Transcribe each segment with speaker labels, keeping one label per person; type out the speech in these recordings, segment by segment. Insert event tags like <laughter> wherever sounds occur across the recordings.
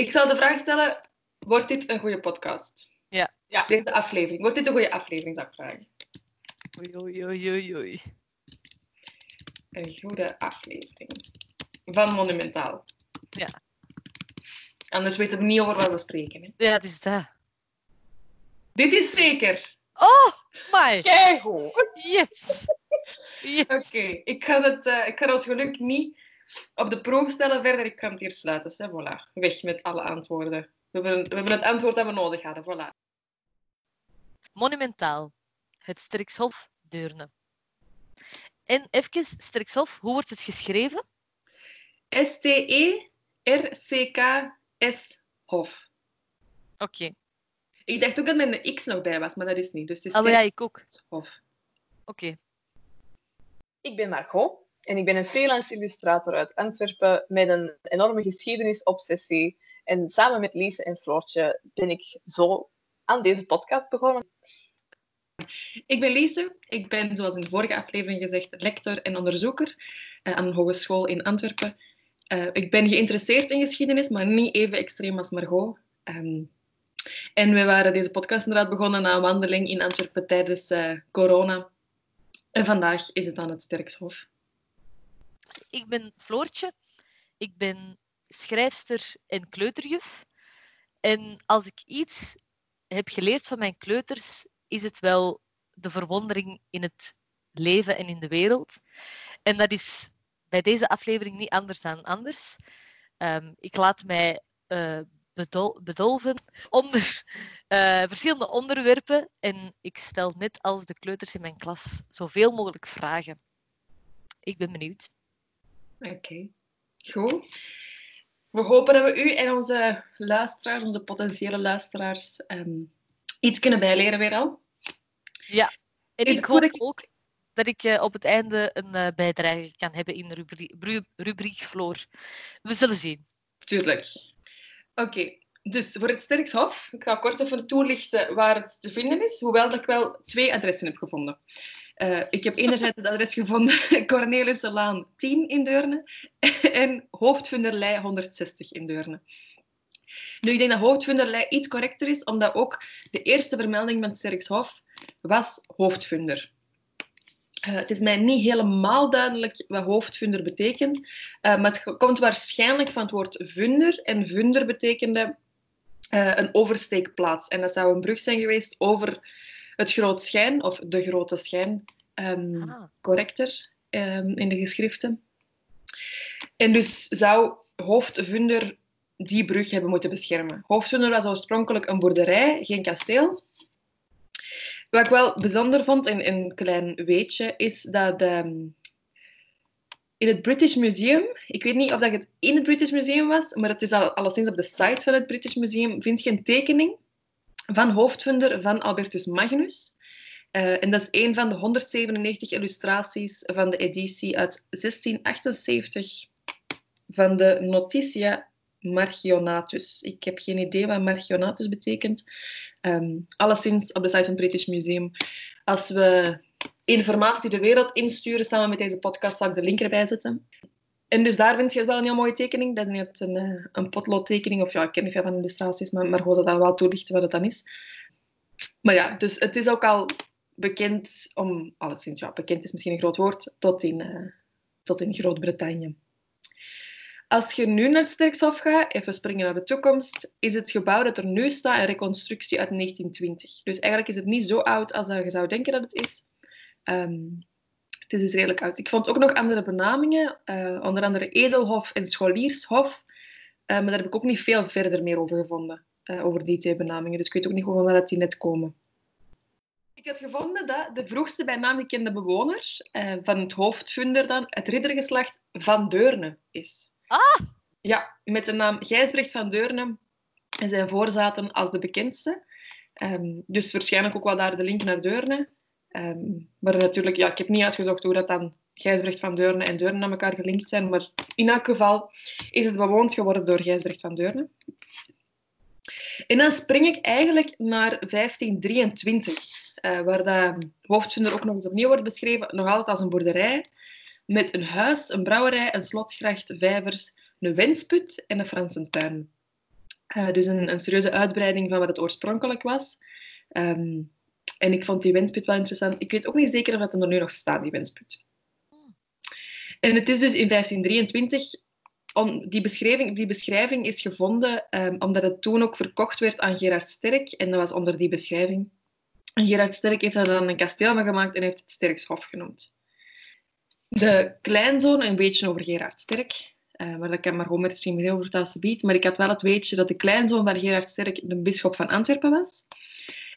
Speaker 1: Ik zal de vraag stellen, wordt dit een goede podcast?
Speaker 2: Ja.
Speaker 1: Ja, deze aflevering. Wordt dit een goede aflevering, zou ik vragen.
Speaker 2: Oei, oei, oei, oei, oei.
Speaker 1: Een goede aflevering. Van Monumentaal.
Speaker 2: Ja.
Speaker 1: Anders weten we niet over wat we spreken. Hè.
Speaker 2: Ja, het is dat.
Speaker 1: Dit is zeker.
Speaker 2: Oh, my.
Speaker 1: Keigoed.
Speaker 2: Yes. Yes.
Speaker 1: Oké, ik ga het eh, ik ga als geluk niet op de proef stellen verder. Ik ga het hier sluiten. Hè. Voilà. Weg met alle antwoorden. We hebben, we hebben het antwoord dat we nodig hadden. Voilà.
Speaker 2: Monumentaal. Het Sterkshof Deurne. En even, Sterkshof, hoe wordt het geschreven?
Speaker 1: S-T-E-R-C-K-S Hof.
Speaker 2: Oké.
Speaker 1: Ik dacht ook dat er een X nog bij was, maar dat is niet. Dus het is
Speaker 2: maar ja, ik ook.
Speaker 1: Hof.
Speaker 2: Oké.
Speaker 3: Ik ben Margot en ik ben een freelance illustrator uit Antwerpen met een enorme geschiedenisobsessie. En samen met Lise en Floortje ben ik zo aan deze podcast begonnen.
Speaker 1: Ik ben Lise. Ik ben, zoals in de vorige aflevering gezegd, lector en onderzoeker eh, aan een hogeschool in Antwerpen. Eh, ik ben geïnteresseerd in geschiedenis, maar niet even extreem als Margot. Ehm, en we waren deze podcast inderdaad begonnen na een wandeling in Antwerpen tijdens eh, corona. En vandaag is het aan het Sterkshof.
Speaker 2: Ik ben Floortje. Ik ben schrijfster en kleuterjuf. En als ik iets heb geleerd van mijn kleuters, is het wel de verwondering in het leven en in de wereld. En dat is bij deze aflevering niet anders dan anders. Ehm, ik laat mij eh, bedol- bedolven onder <laughs> eh, verschillende onderwerpen en ik stel net als de kleuters in mijn klas zoveel mogelijk vragen. Ik ben benieuwd.
Speaker 1: Oké, goed. We hopen dat we u en onze luisteraars, onze potentiële luisteraars, ehm, iets kunnen bijleren weer al.
Speaker 2: Ja, en
Speaker 1: Is
Speaker 2: ik hoop ook dat ik eh, op het einde een eh, bijdrage kan hebben in de rubrie- rubriek Floor. We zullen zien.
Speaker 1: Tuurlijk. Oké, dus voor het Sterkshof, ik ga kort even toelichten waar het te vinden is, hoewel dat ik wel twee adressen heb gevonden. Eh, ik heb enerzijds het adres gevonden <laughs> Cornelisselaan 10 in Deurne <laughs> en Hoofdvunderlei 160 in Deurne. Nu, ik denk dat Hoofdvunderlei iets correcter is, omdat ook de eerste vermelding van Sterkshof was Hoofdvunder. Eh, het is mij niet helemaal duidelijk wat hoofdvunder betekent, eh, maar het komt waarschijnlijk van het woord vunder. En vunder betekende een oversteekplaats. En dat zou een brug zijn geweest over het Groot Schijn, of de Grote Schijn,
Speaker 2: Ah.
Speaker 1: correcter ehm, in de geschriften. En dus zou hoofdvunder die brug hebben moeten beschermen. Hoofdvunder was oorspronkelijk een boerderij, geen kasteel. Wat ik wel bijzonder vond, en en een klein weetje, is dat ehm, in het British Museum, ik weet niet of dat het in het British Museum was, maar het is al, alleszins op de site van het British Museum, vind je een tekening van hoofdvunder van Albertus Magnus. Eh, en dat is een van de 197 illustraties van de editie uit 1678 van de Notitia Margionatus. Ik heb geen idee wat Margionatus betekent. Ehm alleszins op de site van het British Museum. Als we informatie de wereld insturen samen met deze podcast, zal ik de link erbij zetten. En dus daar vind je wel een heel mooie tekening. Dat is net een, eh, een potloodtekening, of ja, ik ken veel van illustraties, maar, maar zal dat wel toelichten wat het dan is. Maar ja, dus het is ook al bekend om, alleszins ja, bekend is misschien een groot woord, tot in, eh, tot in Groot-Brittannië. Als je nu naar het Sterkshof gaat, even springen naar de toekomst, is het gebouw dat er nu staat een reconstructie uit 1920. Dus eigenlijk is het niet zo oud als je zou denken dat het is. Ehm, het is dus redelijk oud. Ik vond ook nog andere benamingen, eh, onder andere Edelhof en Scholiershof. Eh, maar daar heb ik ook niet veel verder meer over gevonden, eh, over die twee benamingen. Dus ik weet ook niet van waar dat die net komen. Ik had gevonden dat de vroegste bij naam gekende bewoner van het hoofdvunder dan het riddergeslacht Van Deurne is.
Speaker 2: Ah!
Speaker 1: Ja, met de naam Gijsbrecht van Deurne en zijn voorzaten als de bekendste. Ehm, dus waarschijnlijk ook wel daar de link naar Deurne. Ehm, maar natuurlijk, ja, ik heb niet uitgezocht hoe dat dan Gijsbrecht van Deurne en Deurne aan elkaar gelinkt zijn. Maar in elk geval is het bewoond geworden door Gijsbrecht van Deurne. En dan spring ik eigenlijk naar 1523, eh, waar de hoofdvunder ook nog eens opnieuw wordt beschreven, nog altijd als een boerderij, met een huis, een brouwerij, een slotgracht, vijvers, een wensput en een Fransentuin. Uh, dus een, een, serieuze uitbreiding van wat het oorspronkelijk was. Um, en ik vond die wensput wel interessant. Ik weet ook niet zeker of dat er nu nog staat, die wensput. En het is dus in 1523 om, die, beschrijving, die beschrijving is gevonden um, omdat het toen ook verkocht werd aan Gerard Sterk. En dat was onder die beschrijving. En Gerard Sterk heeft er dan een kasteel van gemaakt en heeft het Sterkshof genoemd. De kleinzoon, een beetje over Gerard Sterk, uh, maar dat kan maar gewoon met het over het gebied. Maar ik had wel het weetje dat de kleinzoon van Gerard Sterk de bisschop van Antwerpen was.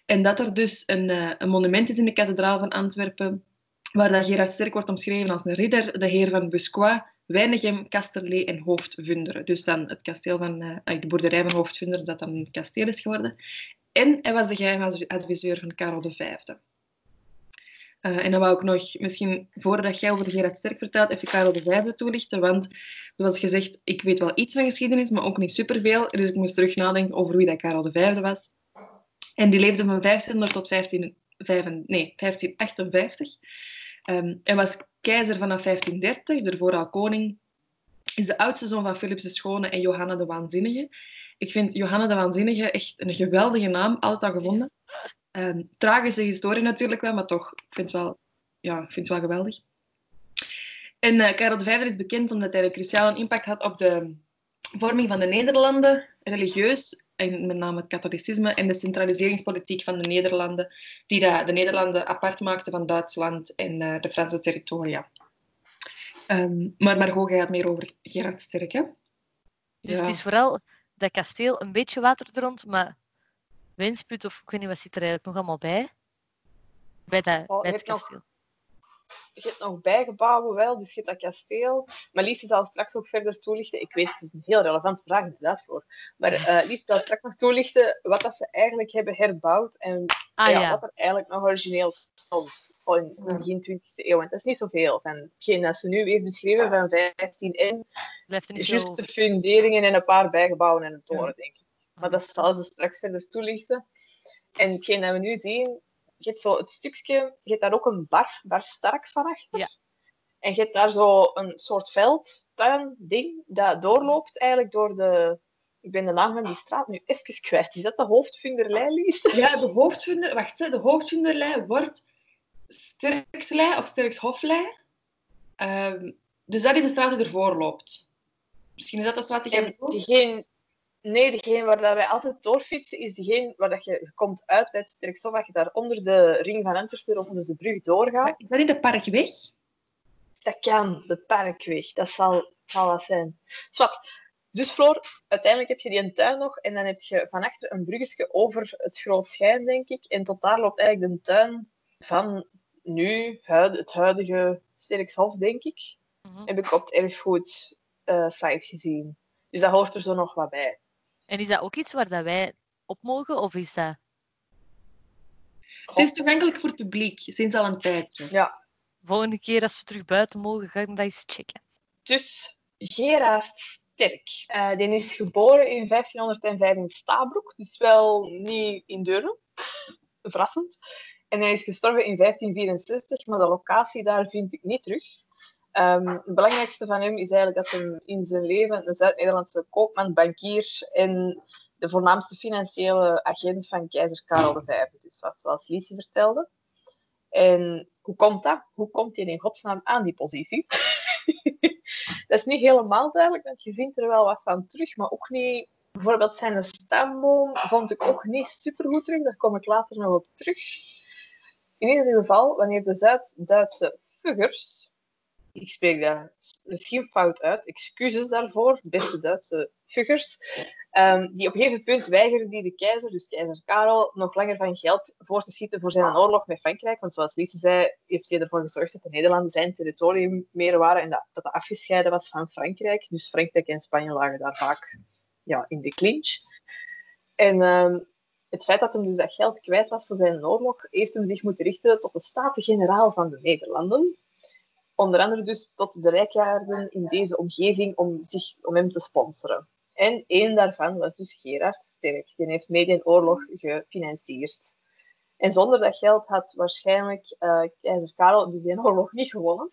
Speaker 1: En dat er dus een, uh, een monument is in de kathedraal van Antwerpen, waar dat Gerard Sterk wordt omschreven als een ridder, de heer van Busquois, Weinigem, Kasterlee en Hoofdvunderen. Dus dan het kasteel van uh, de boerderij van Hoofdvunderen, dat dan een kasteel is geworden. En hij was de geheime adviseur van Karel V. Uh, en dan wou ik nog, misschien voordat jij over Gerard Sterk vertelt, even Karel V toelichten. Want zoals gezegd, ik weet wel iets van geschiedenis, maar ook niet superveel. Dus ik moest terug nadenken over wie dat Karel V was. En die leefde van 1500 tot 15, 5, nee, 1558. Um, en was keizer vanaf 1530, daarvoor al koning. Is de oudste zoon van Philips de Schone en Johanna de Waanzinnige. Ik vind Johanna de Waanzinnige echt een geweldige naam, altijd al gevonden. Um, tragische historie natuurlijk wel, maar toch, ik vind het wel, ja, vind het wel geweldig. En uh, Karel V is bekend omdat hij een cruciale impact had op de vorming van de Nederlanden, religieus, en met name het katholicisme en de centraliseringspolitiek van de Nederlanden, die de, de Nederlanden apart maakte van Duitsland en uh, de Franse territoria. Um, maar Margot, jij gaat meer over Gerard Sterk, hè?
Speaker 2: Dus ja. het is vooral dat kasteel, een beetje water er rond, maar Winsput of ik weet niet wat zit er eigenlijk nog allemaal bij? Bij, dat, oh, bij het kasteel. Nog,
Speaker 3: je hebt nog bijgebouwen wel, dus je hebt dat kasteel. Maar Lies zal straks ook verder toelichten. Ik weet, het is een heel relevante vraag inderdaad voor. Maar uh, Lies zal straks nog toelichten wat dat ze eigenlijk hebben herbouwd en ah, ja, ja. wat er eigenlijk nog origineel stond in de begin 20e eeuw. En dat is niet zoveel. Van hetgeen dat ze nu weer beschreven van 15 in, juist de funderingen en een paar bijgebouwen en een toren, denk ik. Maar dat zal ze straks verder toelichten. En hetgeen dat we nu zien, je hebt zo het stukje, je hebt daar ook een bar, bar Stark van achter. Ja. En je hebt daar zo een soort veld, tuin, ding, dat doorloopt eigenlijk door de... Ik ben de naam van die straat nu even kwijt. Is dat de Hoofdvunderlei, Lies? <laughs>
Speaker 1: Ja, de Hoofdvunder... Wacht, de Hoofdvunderlei wordt Sterkslei of Sterkshoflei. Um, dus dat is de straat die ervoor loopt. Misschien is dat de straat die jij bedoelt?
Speaker 3: Geen, Nee, degene waar dat wij altijd doorfietsen, is degene waar dat je komt uit bij het Sterkshof, dat je daar onder de ring van Antwerpen of onder de brug doorgaat.
Speaker 1: Is dat niet de Parkweg?
Speaker 3: Dat kan, de Parkweg. Dat zal, zal dat zijn. Zwat. Dus Floor, uiteindelijk heb je die een tuin nog en dan heb je van achter een bruggetje over het Groot Schijn, denk ik. En tot daar loopt eigenlijk de tuin van nu, het huidige Sterkshof, denk ik. Mm Heb ik op het erfgoed uh, site gezien. Dus dat hoort er zo nog wat bij.
Speaker 2: En is dat ook iets waar dat wij op mogen, of is dat...
Speaker 1: Het is toegankelijk voor het publiek, sinds al een tijdje.
Speaker 3: Ja.
Speaker 2: Volgende keer als we terug buiten mogen, ga ik dat eens checken.
Speaker 3: Dus Gerard Sterk, uh, die is geboren in 1505 in Stabroek, dus wel niet in Deurne. Verrassend. En hij is gestorven in 1564, maar de locatie daar vind ik niet terug. Um, het belangrijkste van hem is eigenlijk dat hij in zijn leven een Zuid-Nederlandse koopman, bankier en de voornaamste financiële agent van keizer Karel V. Dus wat zoals Liesje vertelde. En hoe komt dat? Hoe komt hij in godsnaam aan die positie? <laughs> dat is niet helemaal duidelijk, want je vindt er wel wat van terug, maar ook niet... Bijvoorbeeld zijn stamboom vond ik ook niet supergoed terug, daar kom ik later nog op terug. In ieder geval, wanneer de Zuid-Duitse fuggers ik spreek dat misschien fout uit, excuses daarvoor, beste Duitse fuggers, um, die op een gegeven punt weigeren die de keizer, dus keizer Karel, nog langer van geld voor te schieten voor zijn oorlog met Frankrijk. Want zoals Lise zei, heeft hij ervoor gezorgd dat de Nederlanden zijn territorium meer waren en dat, dat afgescheiden was van Frankrijk. Dus Frankrijk en Spanje lagen daar vaak ja, in de clinch. En um, het feit dat hij dus dat geld kwijt was voor zijn oorlog, heeft hem zich moeten richten tot de Staten-Generaal van de Nederlanden onder andere dus tot de rijkaarden in deze omgeving om, zich, om hem te sponsoren. En één daarvan was dus Gerard Sterk. Die heeft mede een oorlog gefinancierd. En zonder dat geld had waarschijnlijk uh, keizer Karel dus die oorlog niet gewonnen.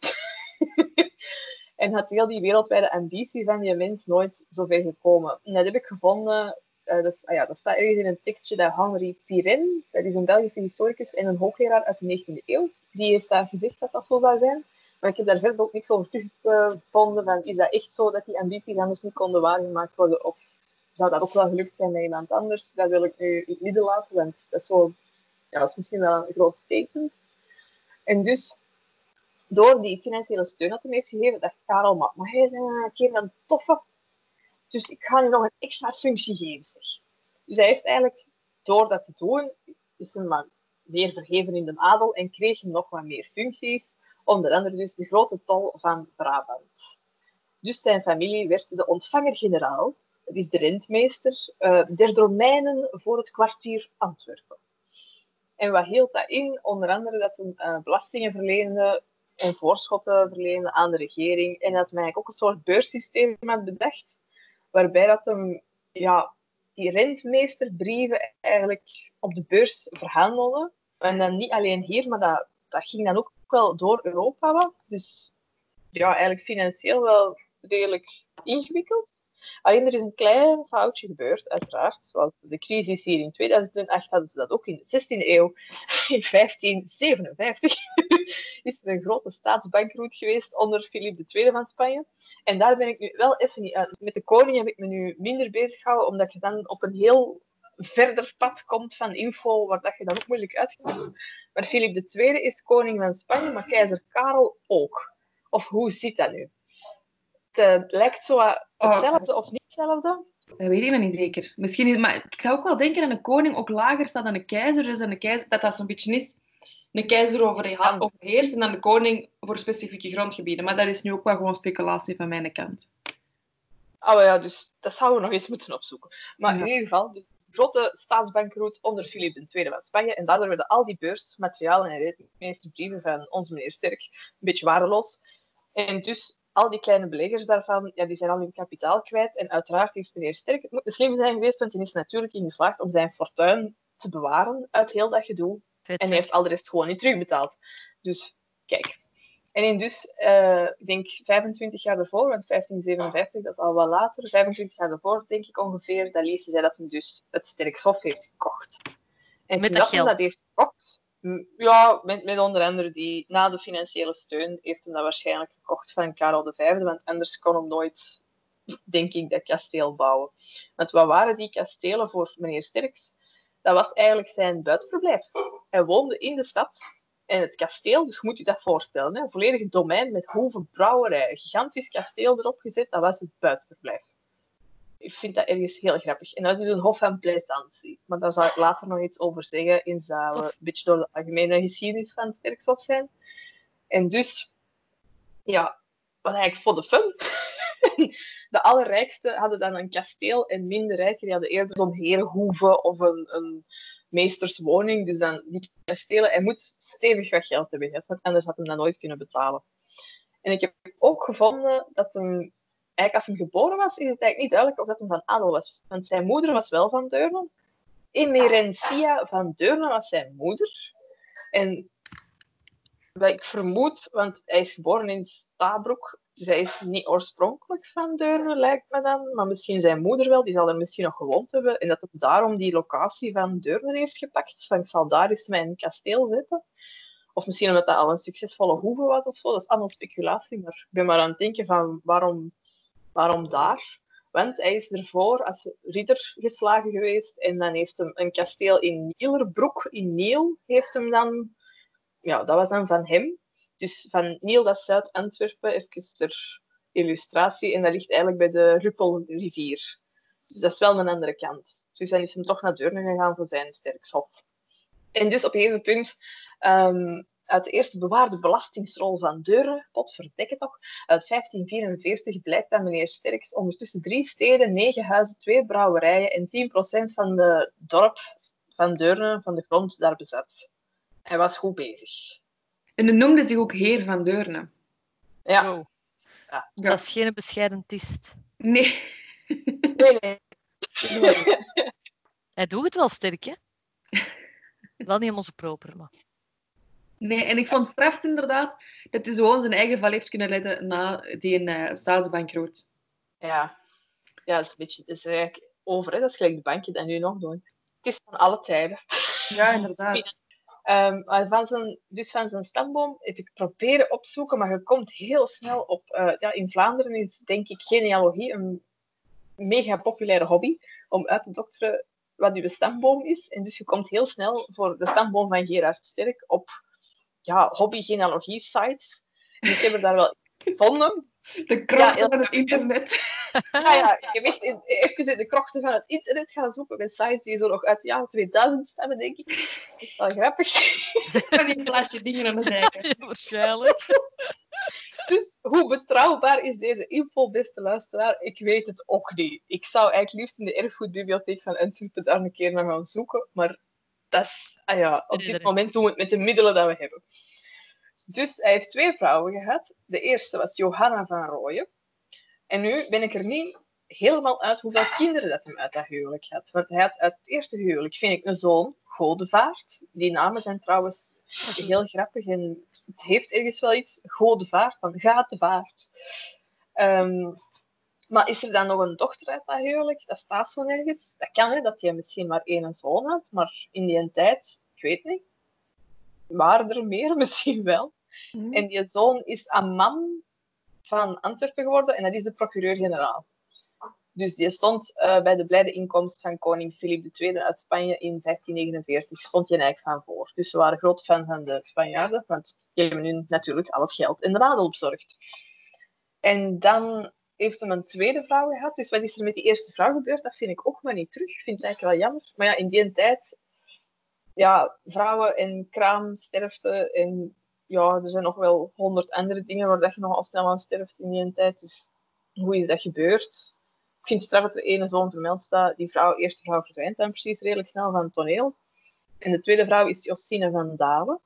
Speaker 3: <laughs> en had heel die wereldwijde ambitie van die mens nooit zover gekomen. En dat heb ik gevonden uh, dat, ah ja, dat staat ergens in een tekstje dat Henri Pirenne, dat is een Belgische historicus en een hoogleraar uit de 19e eeuw, die heeft daar gezegd dat dat zo zou zijn. Maar ik heb daar verder ook niks over teruggevonden. Van, is dat echt zo dat die ambities anders niet konden waargemaakt worden? Of zou dat ook wel gelukt zijn met iemand anders? Dat wil ik nu in het midden laten, want dat is, zo, ja, dat is misschien wel een groot statement. En dus, door die financiële steun dat hij heeft gegeven, dacht Karel, maar, maar hij is een keer een toffe. Dus ik ga nu nog een extra functie geven, zeg. Dus hij heeft eigenlijk, door dat te doen, is hij maar meer verheven in de adel en kreeg hem nog wat meer functies. Onder andere dus de grote tol van Brabant. Dus zijn familie werd de ontvanger-generaal, dat is de rentmeester, uh, der domeinen voor het kwartier Antwerpen. En wat hield dat in? Onder andere dat hij uh, belastingen verleende en voorschotten verleende aan de regering. En dat hij ook een soort beurssysteem had bedacht, waarbij dat hem ja, die rentmeesterbrieven eigenlijk op de beurs verhandelde. En dan niet alleen hier, maar dat, dat ging dan ook wel door Europa wat. Dus ja, eigenlijk financieel wel redelijk ingewikkeld. Alleen er is een klein foutje gebeurd, uiteraard. Zoals de crisis hier in 2008 hadden ze dat ook in de 16e eeuw. <laughs> In 1557 <laughs> is er een grote staatsbankroet geweest onder Philippe II van Spanje. En daar ben ik nu wel even niet. Met de koning heb ik me nu minder bezig gehouden, omdat je dan op een heel verder pad komt van info waar dat je dan ook moeilijk uitkomt. Maar Philip II is koning van Spanje, maar keizer Karel ook. Of hoe zit dat nu? Het lijkt zo oh, hetzelfde of niet hetzelfde.
Speaker 1: Dat weet ik niet zeker. Misschien, maar ik zou ook wel denken dat een koning ook lager staat dan een keizer. Dus een keizer, dat dat zo'n beetje is. Een keizer over, overheerst en dan de koning voor specifieke grondgebieden. Maar dat is nu ook wel gewoon speculatie van mijn kant.
Speaker 3: Oh ja, dus dat zouden we nog eens moeten opzoeken. Maar in ieder geval, de grote staatsbankroet onder Filip II van Spanje. En daardoor werden al die beursmaterialen en brieven van onze meneer Sterk een beetje waardeloos. En dus al die kleine beleggers daarvan, ja, die zijn al hun kapitaal kwijt. En uiteraard heeft meneer Sterk, het moet slim zijn geweest, want hij is natuurlijk in geslaagd om zijn fortuin te bewaren uit heel dat gedoe. en hij heeft al de rest gewoon niet terugbetaald. Dus kijk. En in dus, uh, ik denk 25 jaar ervoor, want 1557, dat is al wel later, 25 jaar ervoor, denk ik ongeveer, dat Lise zei dat hij dus het Sterkshof heeft gekocht. En
Speaker 2: met dat,
Speaker 3: dat dat heeft gekocht, ja, met, met onder andere die, na de financiële steun, heeft hij dat waarschijnlijk gekocht van Karel V, want anders kon hem nooit, denk ik, dat kasteel bouwen. Want wat waren die kastelen voor meneer Sterks? Dat was eigenlijk zijn buitenverblijf. Hij woonde in de stad en het kasteel, dus moet je dat voorstellen, hè, een volledig domein met hoeveel brouwerijen, een gigantisch kasteel erop gezet, dat was het buitenverblijf ik vind dat ergens heel grappig. En dat is dus een hof van plaisantie. Maar daar zal ik later nog iets over zeggen. In zou een beetje door de algemene geschiedenis van Sterkslot zijn. En dus, ja, wat eigenlijk voor de fun. <laughs> de allerrijkste hadden dan een kasteel en minder rijken die hadden eerder zo'n herenhoeve of een, een meesterswoning. Dus dan die kastelen. Hij moet stevig wat geld hebben want anders had hij dat nooit kunnen betalen. En ik heb ook gevonden dat hem eigenlijk als hij geboren was, is het eigenlijk niet duidelijk of dat hij van adel was. Want zijn moeder was wel van Deurne. Emerencia van Deurne was zijn moeder. En wat ik vermoed, want hij is geboren in Stabroek, dus hij is niet oorspronkelijk van Deurne, lijkt me dan. Maar misschien zijn moeder wel, die zal er misschien nog gewoond hebben. En dat hij daarom die locatie van Deurne heeft gepakt. Van ik zal daar eens mijn kasteel zetten. Of misschien omdat dat al een succesvolle hoeve was of zo. Dat is allemaal speculatie. Maar ik ben maar aan het denken van waarom Waarom daar? Want hij is ervoor als ridder geslagen geweest en dan heeft hem een kasteel in Nielerbroek, in Niel, heeft hem dan... Ja, dat was dan van hem. Dus van Niel, dat Zuid-Antwerpen, even ter illustratie. En dat ligt eigenlijk bij de Ruppelrivier. Dus dat is wel een andere kant. Dus dan is hem toch naar Deurne gegaan voor zijn sterkshof. En dus op een gegeven punt um, uit de eerste bewaarde belastingsrol van Deurne, potverdekke toch, uit 1544 blijkt dat meneer Sterks ondertussen drie steden, negen huizen, twee brouwerijen en 10% van de dorp van Deurne, van de grond, daar bezat. Hij was goed bezig.
Speaker 1: En hij noemde zich ook heer van Deurne.
Speaker 3: Ja.
Speaker 2: ja. Dat is geen bescheiden tist.
Speaker 1: Nee.
Speaker 3: Nee, nee.
Speaker 2: Hij doet het wel sterk, hè? Wel niet om onze proper, maar...
Speaker 1: Nee, en ik vond het strafst inderdaad dat hij gewoon zijn eigen val heeft kunnen leiden na die uh, staatsbankroet.
Speaker 3: Ja. ja, dat is, een beetje, dat is eigenlijk over. Hè. Dat is gelijk de bankje dat nu nog doen. Het is van alle tijden.
Speaker 1: Ja, inderdaad. <laughs>
Speaker 3: Maar van zijn, dus van zijn stamboom heb ik proberen opzoeken, maar je komt heel snel op... eh, ja, in Vlaanderen is denk ik genealogie een mega populaire hobby om uit te dokteren wat uw stamboom is. En dus je komt heel snel voor de stamboom van Gerard Sterk op ja, hobby-genealogie-sites. En ik heb er daar wel gevonden.
Speaker 1: De kracht
Speaker 3: Ja,
Speaker 1: van het internet.
Speaker 3: Ja, <laughs> ja, je weet, in- even in de krochten van het internet gaan zoeken met sites die zo nog uit de jaren 2000 stammen, denk ik. Dat is wel grappig. <laughs>
Speaker 1: Van die plasje dingen aan de zijkant. <laughs>
Speaker 2: Waarschijnlijk.
Speaker 3: Dus hoe betrouwbaar is deze info, beste luisteraar? Ik weet het ook niet. Ik zou eigenlijk liefst in de erfgoedbibliotheek van Antwerpen daar een keer naar gaan zoeken, maar dat is, ah ja, op dit moment doen we het met de middelen die we hebben. Dus hij heeft twee vrouwen gehad. De eerste was Johanna van Rooyen. En nu ben ik er niet helemaal uit hoeveel kinderen dat hem uit dat huwelijk had. Want hij had uit het eerste huwelijk, vind ik, een zoon, Godevaart. Die namen zijn trouwens heel grappig en het heeft ergens wel iets. Godevaart, van Gatenvaart. Ehm, maar is er dan nog een dochter uit dat huwelijk? Dat staat zo nergens. Dat kan, hè, dat hij misschien maar één zoon had. Maar in die tijd, ik weet niet. Waren er meer? <laughs> Misschien wel.
Speaker 1: Hm.
Speaker 3: En die zoon is Amman van Antwerpen geworden en dat is de procureur-generaal. Dus die stond eh, bij de blijde inkomst van koning Filip II uit Spanje in 1549. Stond je eigenlijk van voor. Dus ze waren groot fan van de Spanjaarden, want die hebben nu natuurlijk al het geld en de adel bezorgd. En dan heeft hem een tweede vrouw gehad. Dus wat is er met die eerste vrouw gebeurd? Dat vind ik ook maar niet terug. Ik vind het eigenlijk wel jammer. Maar ja, in die tijd, ja, vrouwen en kraamsterfte en ja, er zijn nog wel honderd andere dingen waar dat je nogal snel aan sterft in die tijd. Dus hoe is dat gebeurd? Ik vind het dat er ene zoon vermeld staat. Die vrouw, eerste vrouw verdwijnt dan precies redelijk snel van toneel. En de tweede vrouw is Josine van Dalen.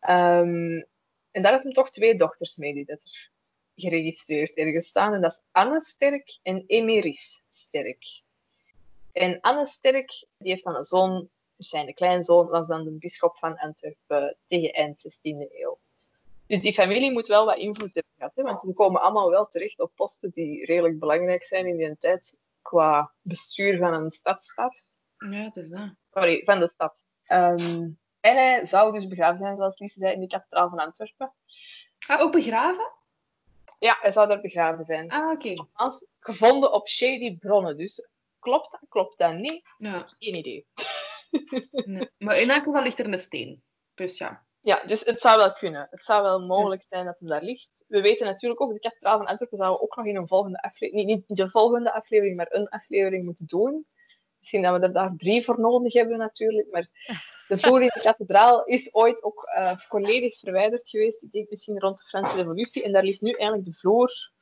Speaker 3: Ehm, en daar had hem toch twee dochters mee die dat er geregistreerd ergens staan. En dat is Anne Sterk en Emeris Sterk. En Anne Sterk die heeft dan een zoon, zijn kleinzoon was dan de bisschop van Antwerpen tegen eind 16e eeuw. Dus die familie moet wel wat invloed hebben gehad, hè, want die komen allemaal wel terecht op posten die redelijk belangrijk zijn in die tijd qua bestuur van een stadstad.
Speaker 1: Ja, het is dat.
Speaker 3: Sorry, van de stad. Ehm, en hij zou dus begraven zijn, zoals Lies zei, in de kathedraal van Antwerpen.
Speaker 1: Ah, ook begraven?
Speaker 3: Ja, hij zou daar begraven zijn.
Speaker 1: Ah, oké.
Speaker 3: Gevonden op shady bronnen. Dus klopt dat, klopt dat niet?
Speaker 1: Ja,
Speaker 3: Geen idee. <laughs>
Speaker 1: nee. Maar in elk geval ligt er een steen. Dus ja.
Speaker 3: Ja, dus het zou wel kunnen. Het zou wel mogelijk zijn dat het daar ligt. We weten natuurlijk ook, de kathedraal van Antwerpen zouden we ook nog in een volgende aflevering, niet, niet de volgende aflevering, maar een aflevering moeten doen. Misschien dat we er daar drie voor nodig hebben natuurlijk, maar de vloer in de <laughs> kathedraal is ooit ook eh, volledig verwijderd geweest. Ik denk misschien rond de Franse revolutie. En daar ligt nu eigenlijk de vloer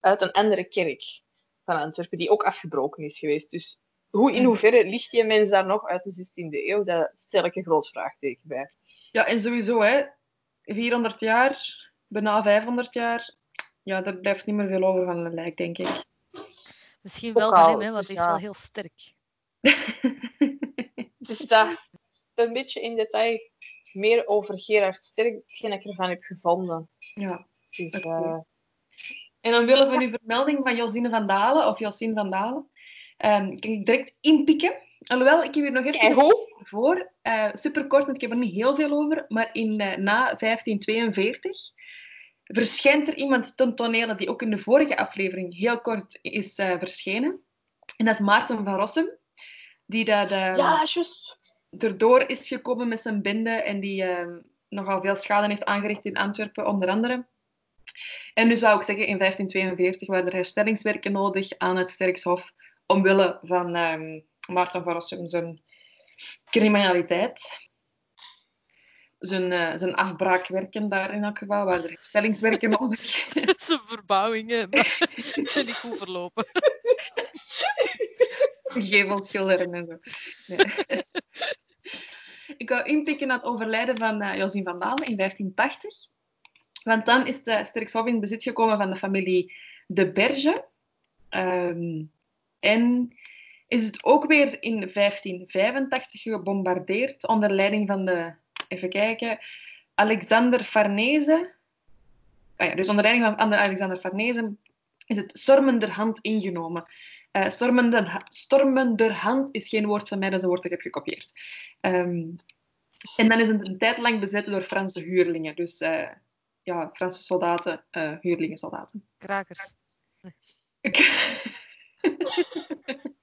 Speaker 3: uit een andere kerk van Antwerpen, die ook afgebroken is geweest. Dus hoe, in hoeverre ligt die mens daar nog uit de 16e eeuw? Daar stel ik een groot vraagteken bij.
Speaker 1: Ja, en sowieso, hè. 400 jaar, bijna 500 jaar. Ja, daar blijft niet meer veel over van een lijk, denk ik.
Speaker 2: Misschien wel van hem, hè, want
Speaker 3: dus
Speaker 2: hij is
Speaker 3: ja.
Speaker 2: wel heel sterk. <laughs>
Speaker 3: Dus dat een beetje in detail meer over Gerard Sterk, hetgeen ik ervan heb gevonden.
Speaker 1: ja.
Speaker 3: Dus, eh,
Speaker 1: En dan willen we uw vermelding van Josine van Dalen, of Josine van Dalen, kan ik direct inpikken. Alhoewel, ik heb hier nog even voor. eh superkort, want ik heb er niet heel veel over. Maar in, eh, na 1542 verschijnt er iemand ten tonele die ook in de vorige aflevering heel kort is eh, verschenen. En dat is Maarten van Rossum. Die dat, ehm,
Speaker 3: Ja, juist.
Speaker 1: erdoor is gekomen met zijn bende en die ehm, nogal veel schade heeft aangericht in Antwerpen, onder andere. En dus wou ik zeggen, in 1542 waren er herstellingswerken nodig aan het Sterkshof omwille van ehm Maarten van Rossum zijn criminaliteit. Zijn, eh, zijn afbraakwerken daar in elk geval, waren er herstellingswerken <laughs> nodig.
Speaker 2: Zijn verbouwingen maar zijn niet goed verlopen. <laughs>
Speaker 1: gevelschilderen en zo. Nee. <laughs> Ik wou inpikken naar het overlijden van eh Josien van Dalen in 1580. Want dan is de Sterkshof in bezit gekomen van de familie De Berge. Ehm, en is het ook weer in 1585 gebombardeerd onder leiding van de, even kijken, Alexander Farnese. Ah ja, dus onder leiding van van de Alexander Farnese is het stormenderhand ingenomen. Uh, stormender, stormenderhand is geen woord van mij, dat is een woord dat ik heb gekopieerd. Ehm, en dan is het een tijd lang bezet door Franse huurlingen. Dus uh, ja, Franse soldaten, uh, huurlingen, soldaten.
Speaker 2: Krakers. <laughs> <laughs>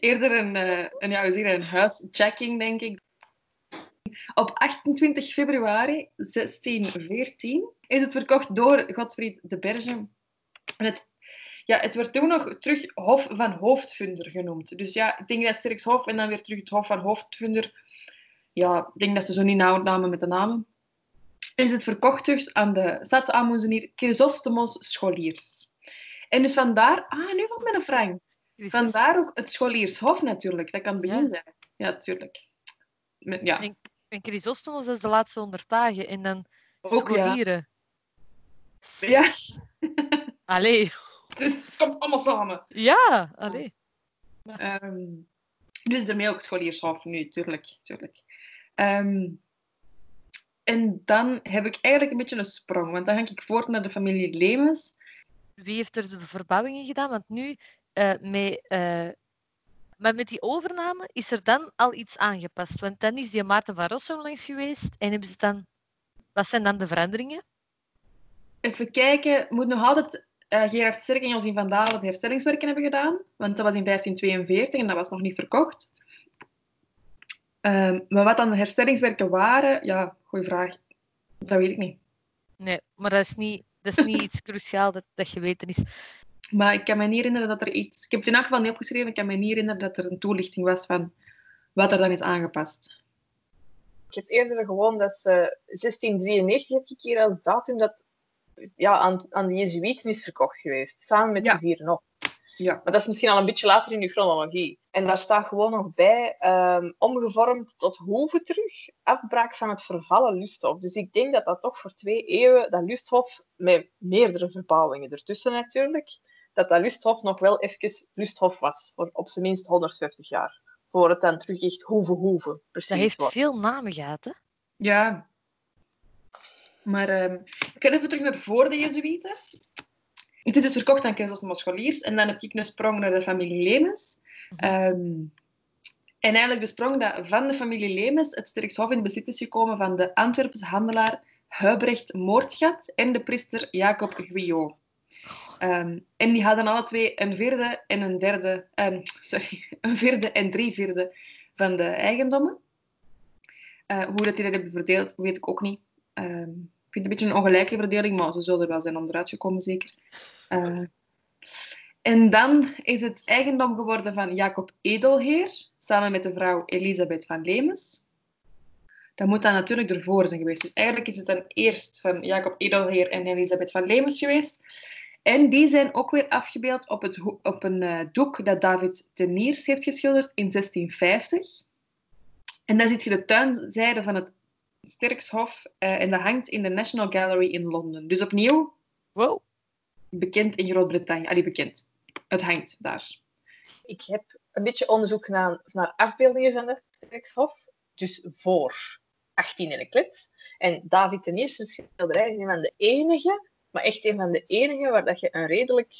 Speaker 1: Eerder een, een, ja, een huischecking, denk ik. Op 28 februari 1614 is het verkocht door Godfried de Berge. het, ja, het werd toen nog terug Hof van Hoofdvunder genoemd. Dus ja, ik denk dat Sterks Hof en dan weer terug het Hof van Hoofdvunder. Ja, ik denk dat ze zo niet namen met de namen. En is het verkocht dus aan de stadsaanmoezenier Chrysostomos Scholiers. En dus vandaar... Ah, nu komt mijn vraag. Vandaar ook het Scholiershof natuurlijk. Dat kan het begin zijn. Ja, natuurlijk. Ja.
Speaker 2: En Chrysostomos is de laatste honderd dagen. En dan ook, scholieren.
Speaker 1: Ja. ja.
Speaker 2: Allee. <laughs>
Speaker 1: Dus het komt allemaal samen.
Speaker 2: Ja, allee.
Speaker 1: Um, dus daarmee ook scholiershof nu, tuurlijk. tuurlijk. Um, en dan heb ik eigenlijk een beetje een sprong, want dan ga ik voort naar de familie Lemens.
Speaker 2: Wie heeft er de verbouwingen gedaan? Want nu, uh, met uh, maar met die overname is er dan al iets aangepast. Want dan is die Maarten van Rossum langs geweest. En hebben ze dan... Wat zijn dan de veranderingen?
Speaker 1: Even kijken. moet nog altijd uh, Gerard Sterk en Josien van Dalen de herstellingswerken hebben gedaan. Want dat was in 1542 en dat was nog niet verkocht. Uh, maar wat dan de herstellingswerken waren, ja, goeie vraag. Dat weet ik niet.
Speaker 2: Nee, maar dat is niet, dat is niet iets cruciaal dat, dat geweten is.
Speaker 1: Maar ik kan me niet herinneren dat er iets... Ik heb het in elk geval niet opgeschreven. Ik kan me niet herinneren dat er een toelichting was van wat er dan is aangepast.
Speaker 3: Ik heb eerder gewoon dat ze 1693 heb ik hier als datum dat ja, aan, aan de Jezuïeten is verkocht geweest. Samen met ja. de vier nog. Ja. Maar dat is misschien al een beetje later in je chronologie. En daar staat gewoon nog bij, um, omgevormd tot hoeve terug, afbraak van het vervallen lusthof. Dus ik denk dat dat toch voor twee eeuwen, dat lusthof, met meerdere verbouwingen ertussen natuurlijk, dat dat lusthof nog wel even lusthof was, voor op zijn minst 150 jaar. Voor het dan terug echt hoeve hoeve precies
Speaker 2: Dat heeft veel namen gehad, hè?
Speaker 1: Ja. Maar um, ik ga even terug naar voor de Jezuïeten. Het is dus verkocht aan Keizers Scholiers en dan heb ik een sprong naar de familie Lemens. Um, en eigenlijk de sprong dat van de familie Lemens het Sterkshof in bezit is gekomen van de Antwerpse handelaar Huibrecht Moordgat en de priester Jacob Guyot. Um, en die hadden alle twee een vierde en een derde, um, sorry, <laughs> een vierde en drie vierde van de eigendommen. Uh, hoe dat die dat hebben verdeeld, weet ik ook niet. Um, vind het een beetje een ongelijke verdeling, maar ze zullen er wel zijn om eruit gekomen, zeker. Uh, en dan is het eigendom geworden van Jacob Edelheer, samen met de vrouw Elisabeth van Lemens. Dat moet dan natuurlijk ervoor zijn geweest. Dus eigenlijk is het dan eerst van Jacob Edelheer en Elisabeth van Lemens geweest. En die zijn ook weer afgebeeld op, het, op een uh, doek dat David Teniers heeft geschilderd in 1650. En daar ziet je de tuinzijde van het Sterkshof uh, en dat hangt in de National Gallery in Londen. Dus opnieuw,
Speaker 2: wow.
Speaker 1: bekend in Groot-Brittannië. Allee, bekend. Het hangt daar.
Speaker 3: Ik heb een beetje onderzoek gedaan naar afbeeldingen van het Sterkshof. Dus voor 18 en een En David Teniers' schilderij is een van de enige maar echt een van de enige waar dat je een redelijk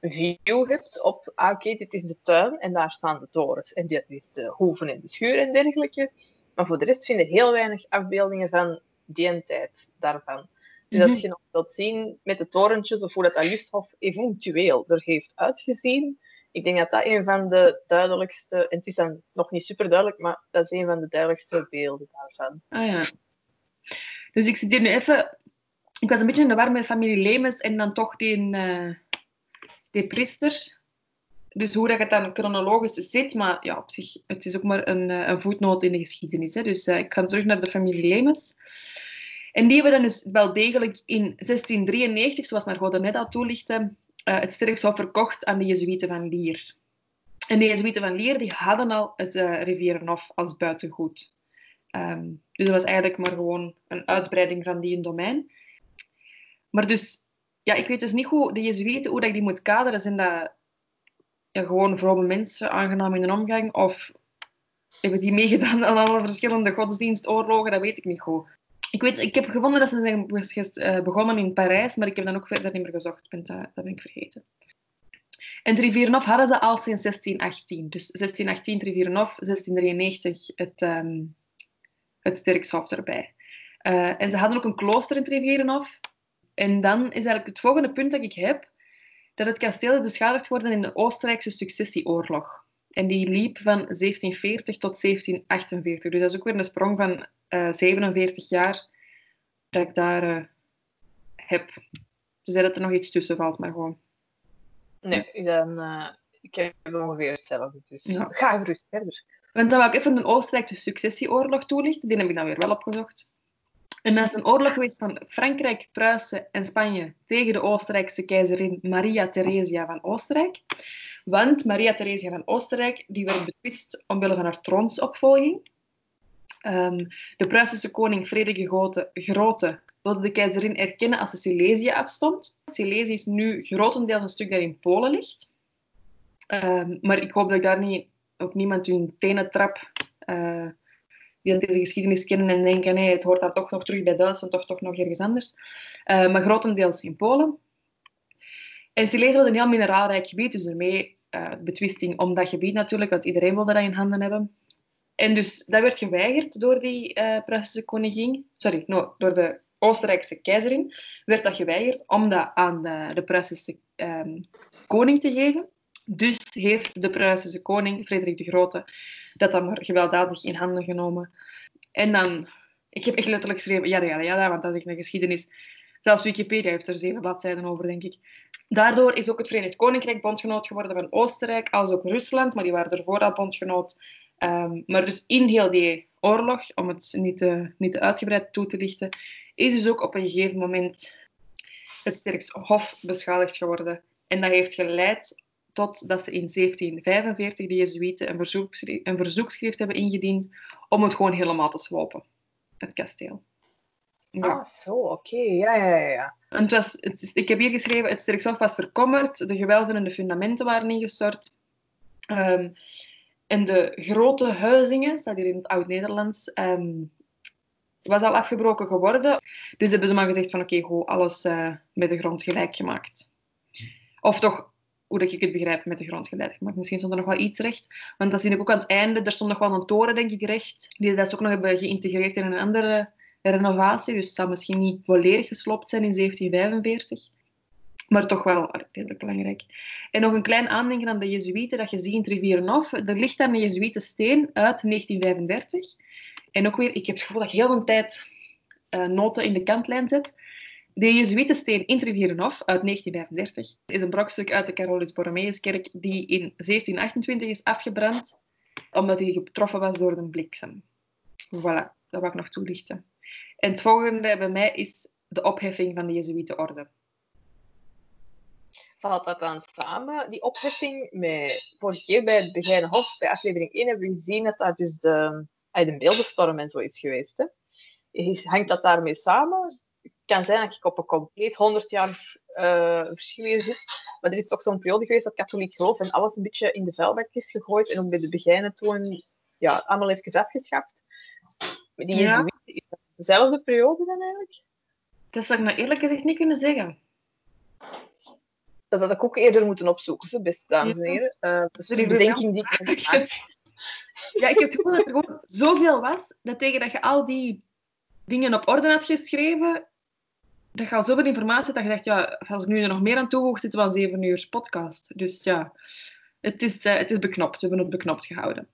Speaker 3: view hebt op, ah, oké, dit is de tuin en daar staan de torens. En dit is de hoeven en de schuur en dergelijke. Maar voor de rest vind je heel weinig afbeeldingen van die tijd daarvan. Dus als mhm. je nog wilt zien met de torentjes of hoe dat Lusthof eventueel er heeft uitgezien, ik denk dat dat een van de duidelijkste, en het is dan nog niet super duidelijk, maar dat is een van de duidelijkste beelden daarvan.
Speaker 1: Ah ja. Dus ik zit hier nu even ik was een beetje in de war met familie Lemens en dan toch die, uh, die priester. Dus hoe dat het dan chronologisch zit, maar ja, op zich, het is ook maar een, eh, een voetnoot in de geschiedenis. Hè. Dus uh, ik ga terug naar de familie Lemens. En die hebben dan dus wel degelijk in 1693, zoals Margot net al toelichtte, uh, het sterkshof verkocht aan de Jezuïeten van Lier. En de Jezuïeten van Lier die hadden al het uh, Rivierenhof als buitengoed. Um, dus dat was eigenlijk maar gewoon een uitbreiding van die domein. Maar dus, ja, ik weet dus niet hoe de Jezuïeten, hoe dat ik die moet kaderen. Zijn dat gewoon vrome mensen, aangenaam in de omgang? Of hebben die meegedaan aan alle verschillende godsdienstoorlogen? Dat weet ik niet goed. Ik, weet, ik heb gevonden dat ze zijn eh, begonnen in Parijs, maar ik heb dan ook verder niet meer gezocht. Dat, dat ben ik vergeten. En Trivirenhof hadden ze al sinds 1618. Dus 1618 Trivirenhof, 1693 het, um, het Sterkshof erbij. Uh, en ze hadden ook een klooster in Trivirenhof. En dan is eigenlijk het volgende punt dat ik heb, dat het kasteel beschadigd worden in de Oostenrijkse successieoorlog. En die liep van 1740 tot 1748. Dus dat is ook weer een sprong van uh, 47 jaar dat ik daar uh, heb. Ze zei dat er nog iets tussen valt, maar gewoon.
Speaker 3: Nee, dan, uh, ik heb ongeveer hetzelfde. Dus ja. ga gerust verder.
Speaker 1: Want dan wil ik even de Oostenrijkse successieoorlog toelichten. Die heb ik dan weer wel opgezocht. En dat is een oorlog geweest van Frankrijk, Pruisen en Spanje tegen de Oostenrijkse keizerin Maria Theresia van Oostenrijk. Want Maria Theresia van Oostenrijk die werd betwist omwille van haar troonsopvolging. Um, de Pruisische koning Frederik Grote, Grote wilde de keizerin erkennen als ze Silesië afstond. Silesië is nu grotendeels een stuk dat in Polen ligt. Um, maar ik hoop dat ik daar niet, ook niemand hun tenen trap uh, die deze geschiedenis kennen en denken nee, het hoort dan toch nog terug bij Duitsland of toch nog ergens anders. Uh, maar grotendeels in Polen. En Silesië was een heel mineraalrijk gebied, dus ermee uh, betwisting om dat gebied natuurlijk, want iedereen wilde dat in handen hebben. En dus dat werd geweigerd door die uh, Pruisische koningin, sorry, door de Oostenrijkse keizerin, werd dat geweigerd om dat aan de, de Pruisische um, koning te geven. Dus heeft de Pruisische koning, Frederik de Grote, dat dan maar gewelddadig in handen genomen. En dan, ik heb echt letterlijk geschreven, ja, ja, ja, want dat is een geschiedenis. Zelfs Wikipedia heeft er zeven bladzijden over, denk ik. Daardoor is ook het Verenigd Koninkrijk bondgenoot geworden van Oostenrijk, als ook Rusland, maar die waren ervoor al bondgenoot. Um, maar dus in heel die oorlog, om het niet te, niet uitgebreid toe te lichten, is dus ook op een gegeven moment het sterkste hof beschadigd geworden. En dat heeft geleid tot dat ze in 1745 de Jezuïeten een, verzoekschrift, een verzoekschrift hebben ingediend om het gewoon helemaal te slopen, het kasteel.
Speaker 3: Ja. Ah, zo, oké. Ja, ja, ja.
Speaker 1: En het was, het is, ik heb hier geschreven, het sterkshof was verkommerd, de gewelven en de fundamenten waren ingestort. Um, en de grote huizingen, staat hier in het Oud-Nederlands, um, was al afgebroken geworden. Dus hebben ze maar gezegd van oké, okay, alles uh, met de grond gelijk gemaakt. Of toch, hoe dat ik het begrijp, met de grond gelijk gemaakt. Misschien stond er nog wel iets recht. Want dat zie ik ook aan het einde. Er stond nog wel een toren, denk ik, recht. Die dat ze ook nog hebben geïntegreerd in een andere renovatie. Dus het zou misschien niet volledig gesloopt zijn in 1745. Maar toch wel redelijk belangrijk. En nog een klein aandenken aan de Jezuïeten dat je ziet in het Rivierenhof. Er ligt daar een Jezuïetensteen uit 1935. En ook weer, ik heb het gevoel dat ik heel veel tijd uh, noten in de kantlijn zet. De Jezuïetensteen in Trivierenhof uit 1935 is een brokstuk uit de Carolus Borromeuskerk die in 1728 is afgebrand omdat hij getroffen was door een bliksem. Voilà, dat wil ik nog toelichten. En het volgende bij mij is de opheffing van de Jezuïetenorde.
Speaker 3: Valt dat dan samen, die opheffing, met vorige keer bij het Begijnen Hof, bij aflevering 1, hebben we gezien dat daar dus de, de beeldenstorm en zo is geweest. Hè? Hangt dat daarmee samen? Het kan zijn dat ik op een compleet 100 jaar uh, verschil hier zit. Maar er is toch zo'n periode geweest dat katholiek geloof en alles een beetje in de vuilbak is gegooid. En ook bij de begijnen toen ja, allemaal even afgeschaft. Maar die ja. is dat dezelfde periode dan eigenlijk?
Speaker 1: Dat zou ik nou eerlijk gezegd niet kunnen zeggen.
Speaker 3: Dat had ik ook eerder moeten opzoeken, beste dames en heren. Uh, dat is een bedenking die ik <laughs> heb
Speaker 1: Ja, ik heb het gevoel dat er gewoon zoveel was, dat tegen dat je al die dingen op orde had geschreven, dat al zoveel informatie dat je dacht, ja, als ik nu er nog meer aan toevoeg, zitten we aan zeven uur podcast. Dus ja, het is, uh, het is beknopt. We hebben het beknopt gehouden.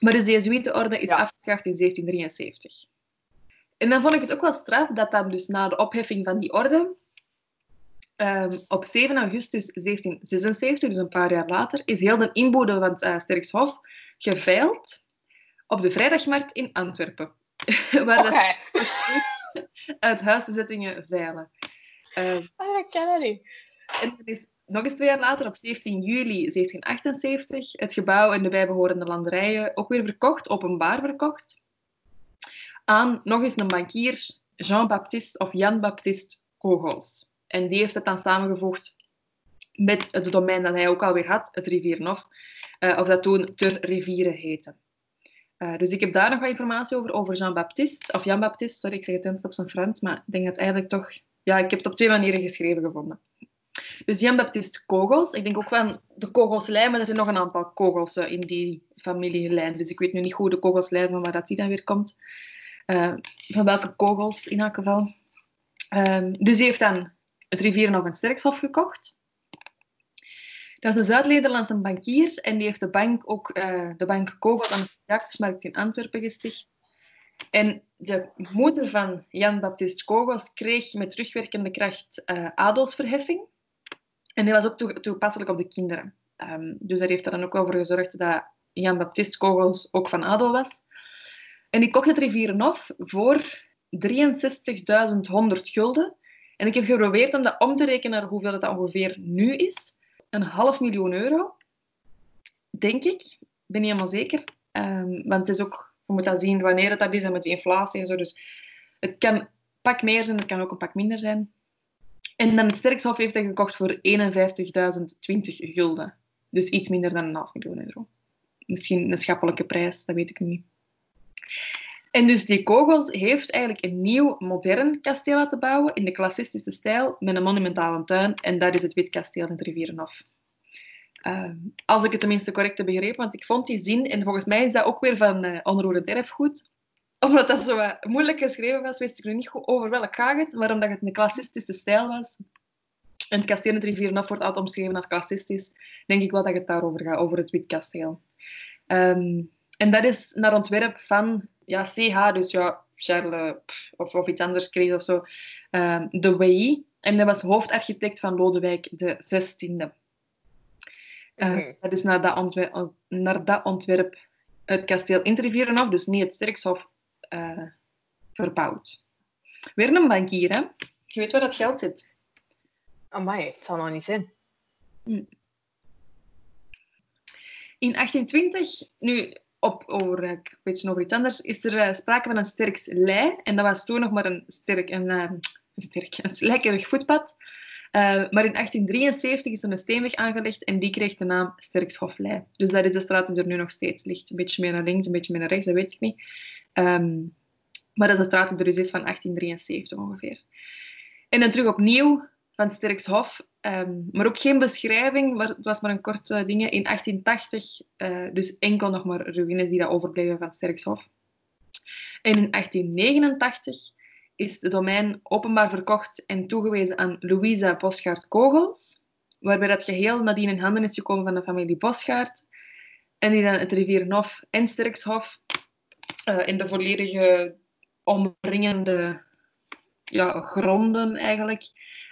Speaker 1: Maar dus de Jezuïetenorde is ja. afgeschaft in 1773. En dan vond ik het ook wel straf dat dan dus na de opheffing van die orde, um, op 7 augustus 1776, dus een paar jaar later, is heel de inboedel van het uh, Sterkshof geveild op de vrijdagmarkt in Antwerpen. <laughs> waar okay. dat <laughs> uit huiszettingen veilen.
Speaker 3: Uh, ah, dat ken niet.
Speaker 1: En is nog eens twee jaar later, op 17 juli 1778, het gebouw en de bijbehorende landerijen ook weer verkocht, openbaar verkocht, aan nog eens een bankier, Jean-Baptiste of Jan-Baptiste Kogels. En die heeft het dan samengevoegd met het domein dat hij ook alweer had, het Rivierenhof, uh, of dat toen Ter Rivieren heette. Uh, dus ik heb daar nog wat informatie over, over Jean-Baptiste, of Jan-Baptiste, sorry, ik zeg het net op zijn Frans, maar ik denk dat eigenlijk toch... Ja, ik heb het op twee manieren geschreven gevonden. Dus Jan-Baptiste Kogels. Ik denk ook van de kogelslijn, maar er zijn nog een aantal kogels in die familielijn. Dus ik weet nu niet goed de kogelslijn van waar dat die dan weer komt. Uh, van welke kogels in elk geval. Um, dus hij heeft dan het Rivierenhof en Sterkshof gekocht. Dat is een Zuid-Nederlandse bankier en die heeft de bank ook uh, de bank Kogel aan de Jacobsmarkt in Antwerpen gesticht. En de moeder van Jan-Baptist Kogels kreeg met terugwerkende kracht uh, adelsverheffing. En die was ook toepasselijk op de kinderen. Um, dus daar heeft er dan ook voor gezorgd dat Jan-Baptist Kogels ook van adel was. En ik kocht het Rivierenhof voor 63.100 gulden. En ik heb geprobeerd om dat om te rekenen naar hoeveel dat ongeveer nu is. Een half miljoen euro, denk ik. Ben niet helemaal zeker. Um, want het is ook, je moet dat zien wanneer het dat is en met de inflatie en zo. Dus het kan een pak meer zijn, het kan ook een pak minder zijn. En dan het Sterkshof heeft hij gekocht voor 51.020 gulden. Dus iets minder dan een half miljoen euro. Misschien een schappelijke prijs, dat weet ik niet. En dus die Kogels heeft eigenlijk een nieuw, modern kasteel laten bouwen in de klassistische stijl met een monumentale tuin. En dat is het Witkasteel in het Rivierenhof. Uh, als ik het tenminste correct heb begrepen, want ik vond die zin, en volgens mij is dat ook weer van uh, onroerend erfgoed, <laughs> omdat dat zo uh, moeilijk geschreven was, wist ik nu niet goed over welk gaat het, maar omdat het een klassistische stijl was. En het kasteel in het Rivierenhof wordt altijd omschreven als klassistisch, denk ik wel dat het daarover gaat, over het Witkasteel. Um, en dat is naar ontwerp van ja, CH, dus ja, Charles of, of iets anders kreeg of zo, um, de WI. En dat was hoofdarchitect van Lodewijk de 16e. Uh, Dat is naar dat, ontwerp, naar dat ontwerp het kasteel Intervierenhof, dus niet het Sterkshof, uh, verbouwd. Weer een bankier, hè? Je weet waar dat geld zit.
Speaker 3: Amai, het zal nog niet zijn. Hm.
Speaker 1: In 1820, nu op, over, een beetje over iets anders, is er uh, sprake van een sterk lei. En dat was toen nog maar een sterk, een, uh, een, sterk, <laughs> een slijkerig voetpad. Uh, maar in 1873 is er een steenweg aangelegd en die kreeg de naam Sterkshoflei. Dus dat is de straat die er nu nog steeds ligt. Een beetje meer naar links, een beetje meer naar rechts, dat weet ik niet. Um, maar dat is de straat die er dus is van 1873 ongeveer. En dan terug opnieuw van Sterkshof. Um, maar ook geen beschrijving, maar het was maar een korte uh, ding. In 1880, uh, dus enkel nog maar ruïnes die daar overbleven van Sterkshof. En in 1889 is het domein openbaar verkocht en toegewezen aan Louisa Bosgaard-Kogels, waarbij dat geheel nadien in handen is gekomen van de familie Bosgaard. En die dan het Rivierenhof en Sterkshof uh, in de volledige omringende ja, gronden eigenlijk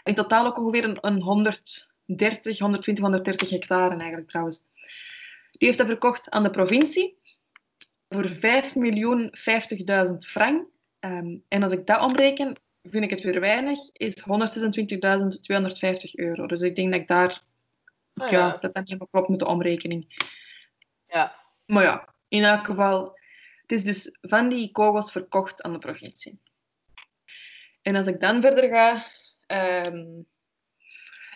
Speaker 1: in totaal ook ongeveer een, een 130, 120, 130 hectare eigenlijk trouwens. Die heeft hij verkocht aan de provincie voor 5.050.000 frank. Um, en als ik dat omreken, vind ik het weer weinig, is 126.250 euro. Dus ik denk dat ik daar, oh, ja. ja. dat dan niet meer klopt met de omrekening.
Speaker 3: Ja.
Speaker 1: Maar ja, in elk geval, het is dus van die kogels verkocht aan de provincie. En als ik dan verder ga, um,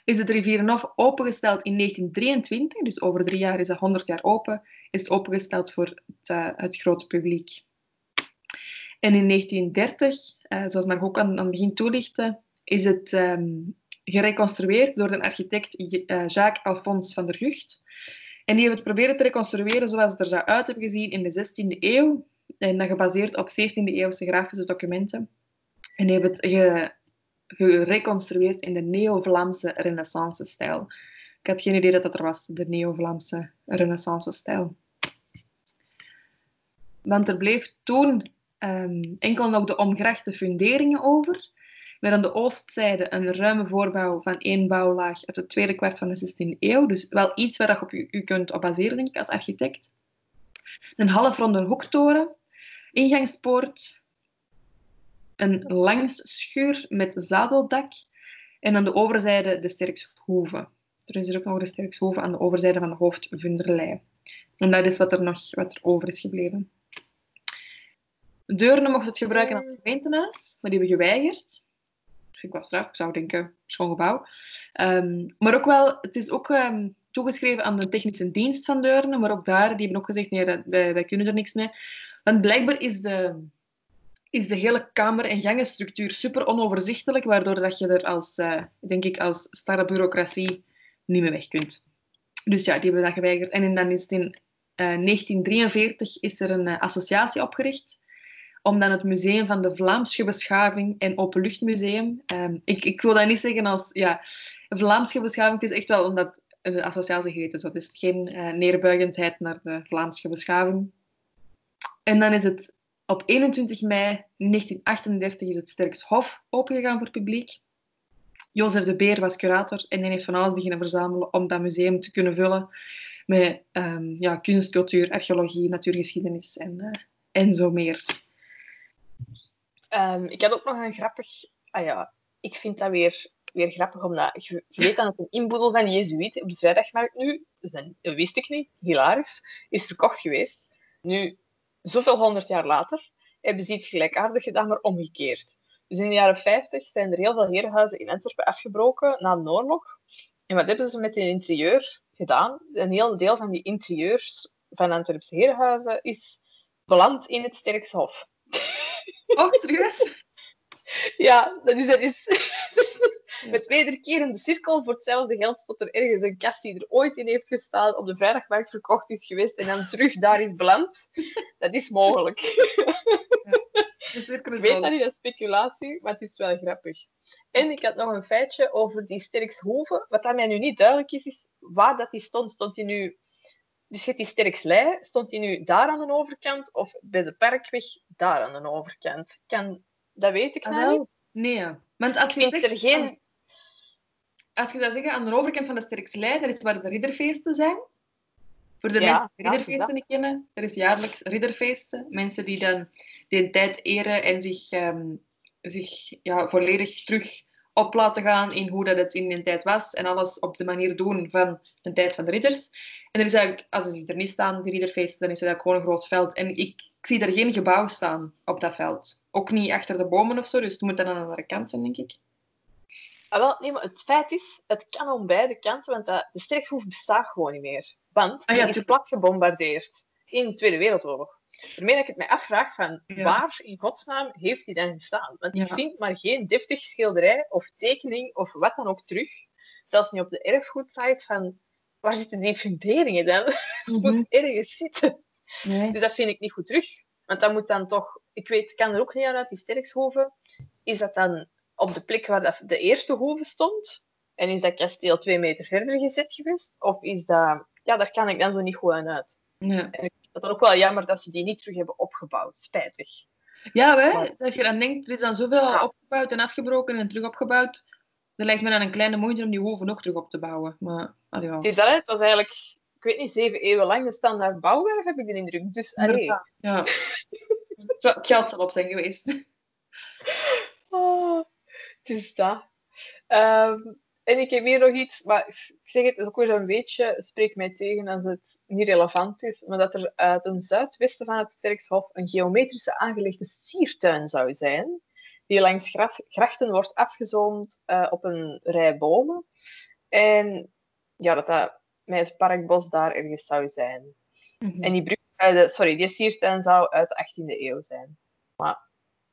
Speaker 1: is het Rivierenhof opengesteld in 1923. Dus over drie jaar is het 100 jaar open. Is het opengesteld voor het, uh, het grote publiek. En in 1930, uh, eh, zoals Margot ook aan, aan het begin toelichtte, is het um, gereconstrueerd door de architect uh, Jacques Alphonse van der Gucht. En die heeft het proberen te reconstrueren zoals het er zou uit hebben gezien in de 16e eeuw. En dat gebaseerd op 17e eeuwse grafische documenten. En die heeft het ge gereconstrueerd in de neo-Vlaamse renaissance-stijl. Ik had geen idee dat dat er was, de neo-Vlaamse renaissance-stijl. Want er bleef toen um, enkel nog de omgrachte funderingen over, met aan de oostzijde een ruime voorbouw van één bouwlaag uit het tweede kwart van de 16e eeuw. Dus wel iets waar je op u, u kunt op baseren, denk ik, als architect. Een halfronde hoektoren, ingangspoort, een langsschuur met zadeldak en aan de overzijde de sterkshoeve. Er is er ook nog de sterkshoeve aan de overzijde van de hoofdvunderlei. En dat is wat er nog wat er over is gebleven. Deurne mocht het gebruiken als gemeentehuis, maar die hebben geweigerd. Ik was straf, ik zou denken, schoon gebouw. Um, maar ook wel, het is ook um, toegeschreven aan de technische dienst van Deurne, maar ook daar, die hebben ook gezegd, nee, wij, wij kunnen er niks mee. Want blijkbaar is de, is de hele kamer- en gangenstructuur super onoverzichtelijk, waardoor dat je er als, uh, denk ik, als starre bureaucratie niet meer weg kunt. Dus ja, die hebben dat geweigerd. En dan is het in uh, eh, 1943 is er een uh, associatie opgericht om dan het Museum van de Vlaamse Beschaving en Openluchtmuseum... Um, ik, ik wil dat niet zeggen als... Ja, Vlaamse beschaving, het is echt wel omdat de associatie heet. Dus dat is geen neerbuigendheid naar de Vlaamse beschaving. En dan is het op 21 mei 1938 is het Sterkshof opengegaan voor publiek. Jozef de Beer was curator en hij heeft van alles beginnen verzamelen om dat museum te kunnen vullen met um, ja, kunst, cultuur, archeologie, natuurgeschiedenis en, uh, en zo meer.
Speaker 3: Um, ik had ook nog een grappig... Ah ja, ik vind dat weer, weer grappig, omdat je, je weet dat een inboedel van de Jezuïeten op de vrijdagmarkt nu, dus dat wist ik niet, hilarisch, is verkocht geweest. Nu, zoveel honderd jaar later, hebben ze iets gelijkaardigs gedaan, maar omgekeerd. Dus in de jaren 50 zijn er heel veel herenhuizen in Antwerpen afgebroken na de oorlog. En wat hebben ze met het interieur gedaan? Een heel deel van die interieurs van Antwerpse herenhuizen is beland in het Sterkshof.
Speaker 1: Oh, serieus? <laughs>
Speaker 3: ja, dat is, dat is met wederkerende cirkel. Voor hetzelfde geld tot er ergens een kast die er ooit in heeft gestaan op de vrijdagmarkt verkocht is geweest en dan terug daar is beland. <laughs> Dat is mogelijk.
Speaker 1: Ja.
Speaker 3: Ik weet dat niet, dat is speculatie, maar het is wel grappig. En ik had nog een feitje over die Sterkshoeve. Wat aan mij nu niet duidelijk is, is waar dat die stond. Stond hij nu... Dus je hebt die Sterkslei, stond hij nu daar aan de overkant of bij de Parkweg daar aan de overkant? Kan... Dat weet ik
Speaker 1: Ah,
Speaker 3: nou niet.
Speaker 1: Nee. Want als je, zegt,
Speaker 3: er geen...
Speaker 1: als je zou zeggen, aan de overkant van de Sterkslei, dat is waar de ridderfeesten zijn. Voor de
Speaker 3: Ja,
Speaker 1: mensen die ridderfeesten niet kennen, er is jaarlijks ridderfeesten. Mensen die dan die tijd eren en zich, ehm, zich ja, volledig terug op laten gaan in hoe dat het in die tijd was. En alles op de manier doen van de tijd van de ridders. En er is eigenlijk, als ze er niet staan, die ridderfeesten, dan is het eigenlijk gewoon een groot veld. En ik, ik zie er geen gebouw staan op dat veld. Ook niet achter de bomen of zo, dus het moet dan aan de andere kant zijn, denk ik.
Speaker 3: Ah, wel, nee, maar het feit is, het kan om beide kanten, want dat, de Sterkshoef bestaat gewoon niet meer. Want
Speaker 1: Ah, ja,
Speaker 3: die is plat gebombardeerd in de Tweede Wereldoorlog. Daarmee dat ik het mij afvraag van
Speaker 1: Ja.
Speaker 3: waar in godsnaam heeft die dan gestaan? Want ik
Speaker 1: Ja.
Speaker 3: vind maar geen deftig schilderij of tekening of wat dan ook terug. Zelfs niet op de erfgoedsite van waar zitten die funderingen dan? <laughs> Het moet ergens zitten.
Speaker 1: Nee.
Speaker 3: Dus dat vind ik niet goed terug. Want dat moet dan toch, ik weet, ik kan er ook niet aan uit, die Sterkshoven. Is dat dan op de plek waar dat de eerste hoeve stond? En is dat kasteel twee meter verder gezet geweest? Of is dat, ja, daar kan ik dan zo niet goed aan uit.
Speaker 1: Ja.
Speaker 3: Dat is ook wel jammer dat ze die niet terug hebben opgebouwd. Spijtig.
Speaker 1: Ja, hè?
Speaker 3: Maar-
Speaker 1: dat je dan denkt, er is dan zoveel
Speaker 3: Ja.
Speaker 1: opgebouwd en afgebroken en terug opgebouwd. Dan lijkt me dan een kleine moeite om die hoven nog terug op te bouwen. Maar, allee, ja.
Speaker 3: Het, is dat, hè. het was eigenlijk, ik weet niet, zeven eeuwen lang de standaard bouwwerf, heb ik de indruk. Dus, allee.
Speaker 1: Ja. Het zou- Het geld zal op zijn geweest.
Speaker 3: Oh, is dat. Ehm, en ik heb hier nog iets, maar ik zeg het is ook weer een beetje, spreek mij tegen als het niet relevant is, maar dat er uit ten zuidwesten van het Sterkshof een geometrische aangelegde siertuin zou zijn, die langs grachten wordt afgezoomd eh, op een rij bomen. En ja, dat dat met het parkbos daar ergens zou zijn. En die, brug, eh, sorry, die siertuin zou uit de 18e eeuw zijn.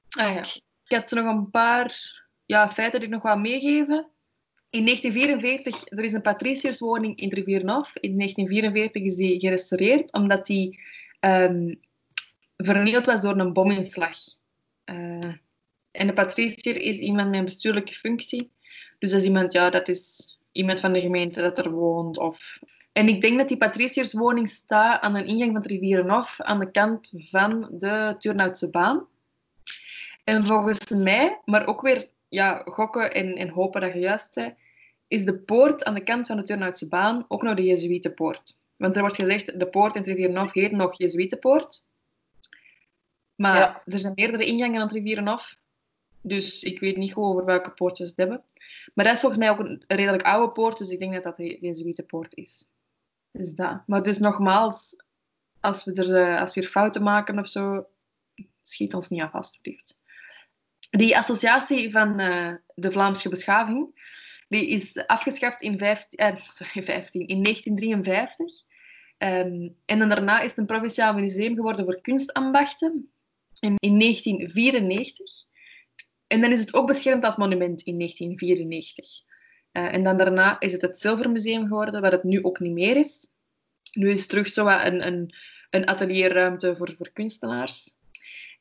Speaker 1: Ah, ja. Ik had zo nog een paar ja, feiten die ik nog wil meegeven. In 1944, er is een patriciërswoning in Rivierenhof. In 1944 is die gerestaureerd, omdat die ehm, vernield was door een bominslag. Eh, en de patriciër is iemand met een bestuurlijke functie. Dus dat is iemand, ja, dat is iemand van de gemeente dat er woont. Of... En ik denk dat die patriciërswoning staat aan de ingang van Rivierenhof, aan de kant van de Turnhoutse baan. En volgens mij, maar ook weer ja, gokken en, en hopen dat je juist zei, is de poort aan de kant van de Turnhoutse baan ook nog de Jezuïetenpoort. Want er wordt gezegd, de poort in het Rivierenhof heet nog Jezuïetenpoort. Maar
Speaker 3: Ja.
Speaker 1: er zijn meerdere ingangen aan het Rivierenhof. Dus ik weet niet goed over welke poort ze het hebben. Maar dat is volgens mij ook een redelijk oude poort, dus ik denk dat dat de Jezuïetenpoort is. Dus dat. Maar dus nogmaals, als we, er, eh, als we hier fouten maken of zo, schiet ons niet af, alstublieft. Die associatie van eh, de Vlaamse beschaving die is afgeschaft in, 15, eh, sorry, 15, in 1953. Ehm, en dan daarna is het een provinciaal museum geworden voor kunstambachten. in, in 1994. En dan is het ook beschermd als monument in 1994. Uh, en dan daarna is het het Zilvermuseum geworden, waar het nu ook niet meer is. Nu is het terug zo een, een, een atelierruimte voor, voor kunstenaars.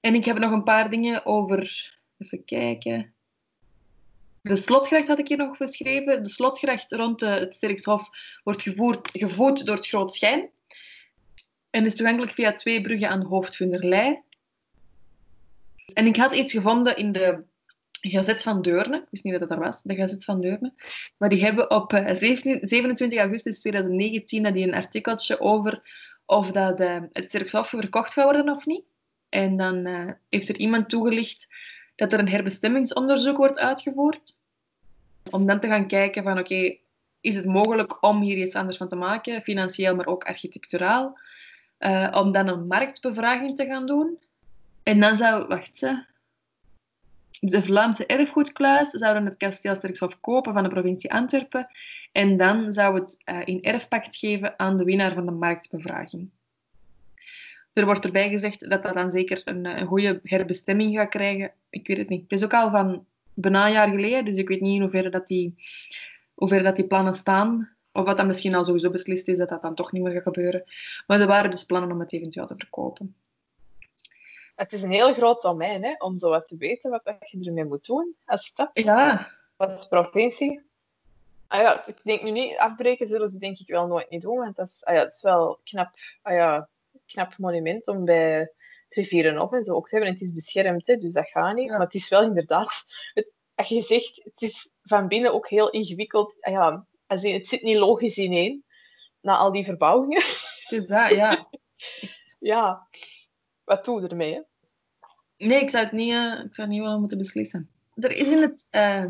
Speaker 1: En ik heb nog een paar dingen over... Even kijken. De slotgracht had ik hier nog beschreven. De slotgracht rond het Sterkshof wordt gevoerd, gevoed door het Groot Schijn. En is toegankelijk via twee bruggen aan Hoofdvunderlei. En ik had iets gevonden in de Gazet van Deurne. Ik wist niet dat het daar was, de Gazet van Deurne. Maar die hebben op 27 eh, augustus 2019 die een artikeltje over of dat, uh, het Sterkshof verkocht gaat worden of niet. En dan heeft er iemand toegelicht dat er een herbestemmingsonderzoek wordt uitgevoerd. Om dan te gaan kijken van oké, is het mogelijk om hier iets anders van te maken, financieel, maar ook architecturaal. Uh, om dan een marktbevraging te gaan doen. En dan zou, wacht ze, de Vlaamse erfgoedkluis zouden het kasteel Sterkshof kopen van de provincie Antwerpen. En dan zou het uh, in erfpacht geven aan de winnaar van de marktbevraging. Er wordt erbij gezegd dat dat dan zeker een, een goede herbestemming gaat krijgen. Ik weet het niet. Het is ook al van bijna een jaar geleden, dus ik weet niet in hoeverre dat die, hoeverre dat die plannen staan. Of wat dan misschien al sowieso beslist is dat dat dan toch niet meer gaat gebeuren. Maar er waren dus plannen om het eventueel te verkopen.
Speaker 3: Het is een heel groot domein hè, om zo wat te weten wat je ermee moet doen als stad.
Speaker 1: Ja.
Speaker 3: Als provincie. Ah ja, ik denk nu niet afbreken zullen ze denk ik wel nooit niet doen, want dat is, ah ja, dat is wel knap. Ah ja, knap monument om bij rivieren op en zo ook te hebben. En het is beschermd, hè, dus dat gaat niet. Maar het is wel inderdaad, het, als je zegt, het is van binnen ook heel ingewikkeld. Ah ja, het zit niet logisch ineen, na al die verbouwingen.
Speaker 1: Het is dat, ja. <laughs>
Speaker 3: ja, wat doe je ermee? Hè?
Speaker 1: Nee, ik zou het niet, uh, ik zou niet wel moeten beslissen. Er is in het, uh,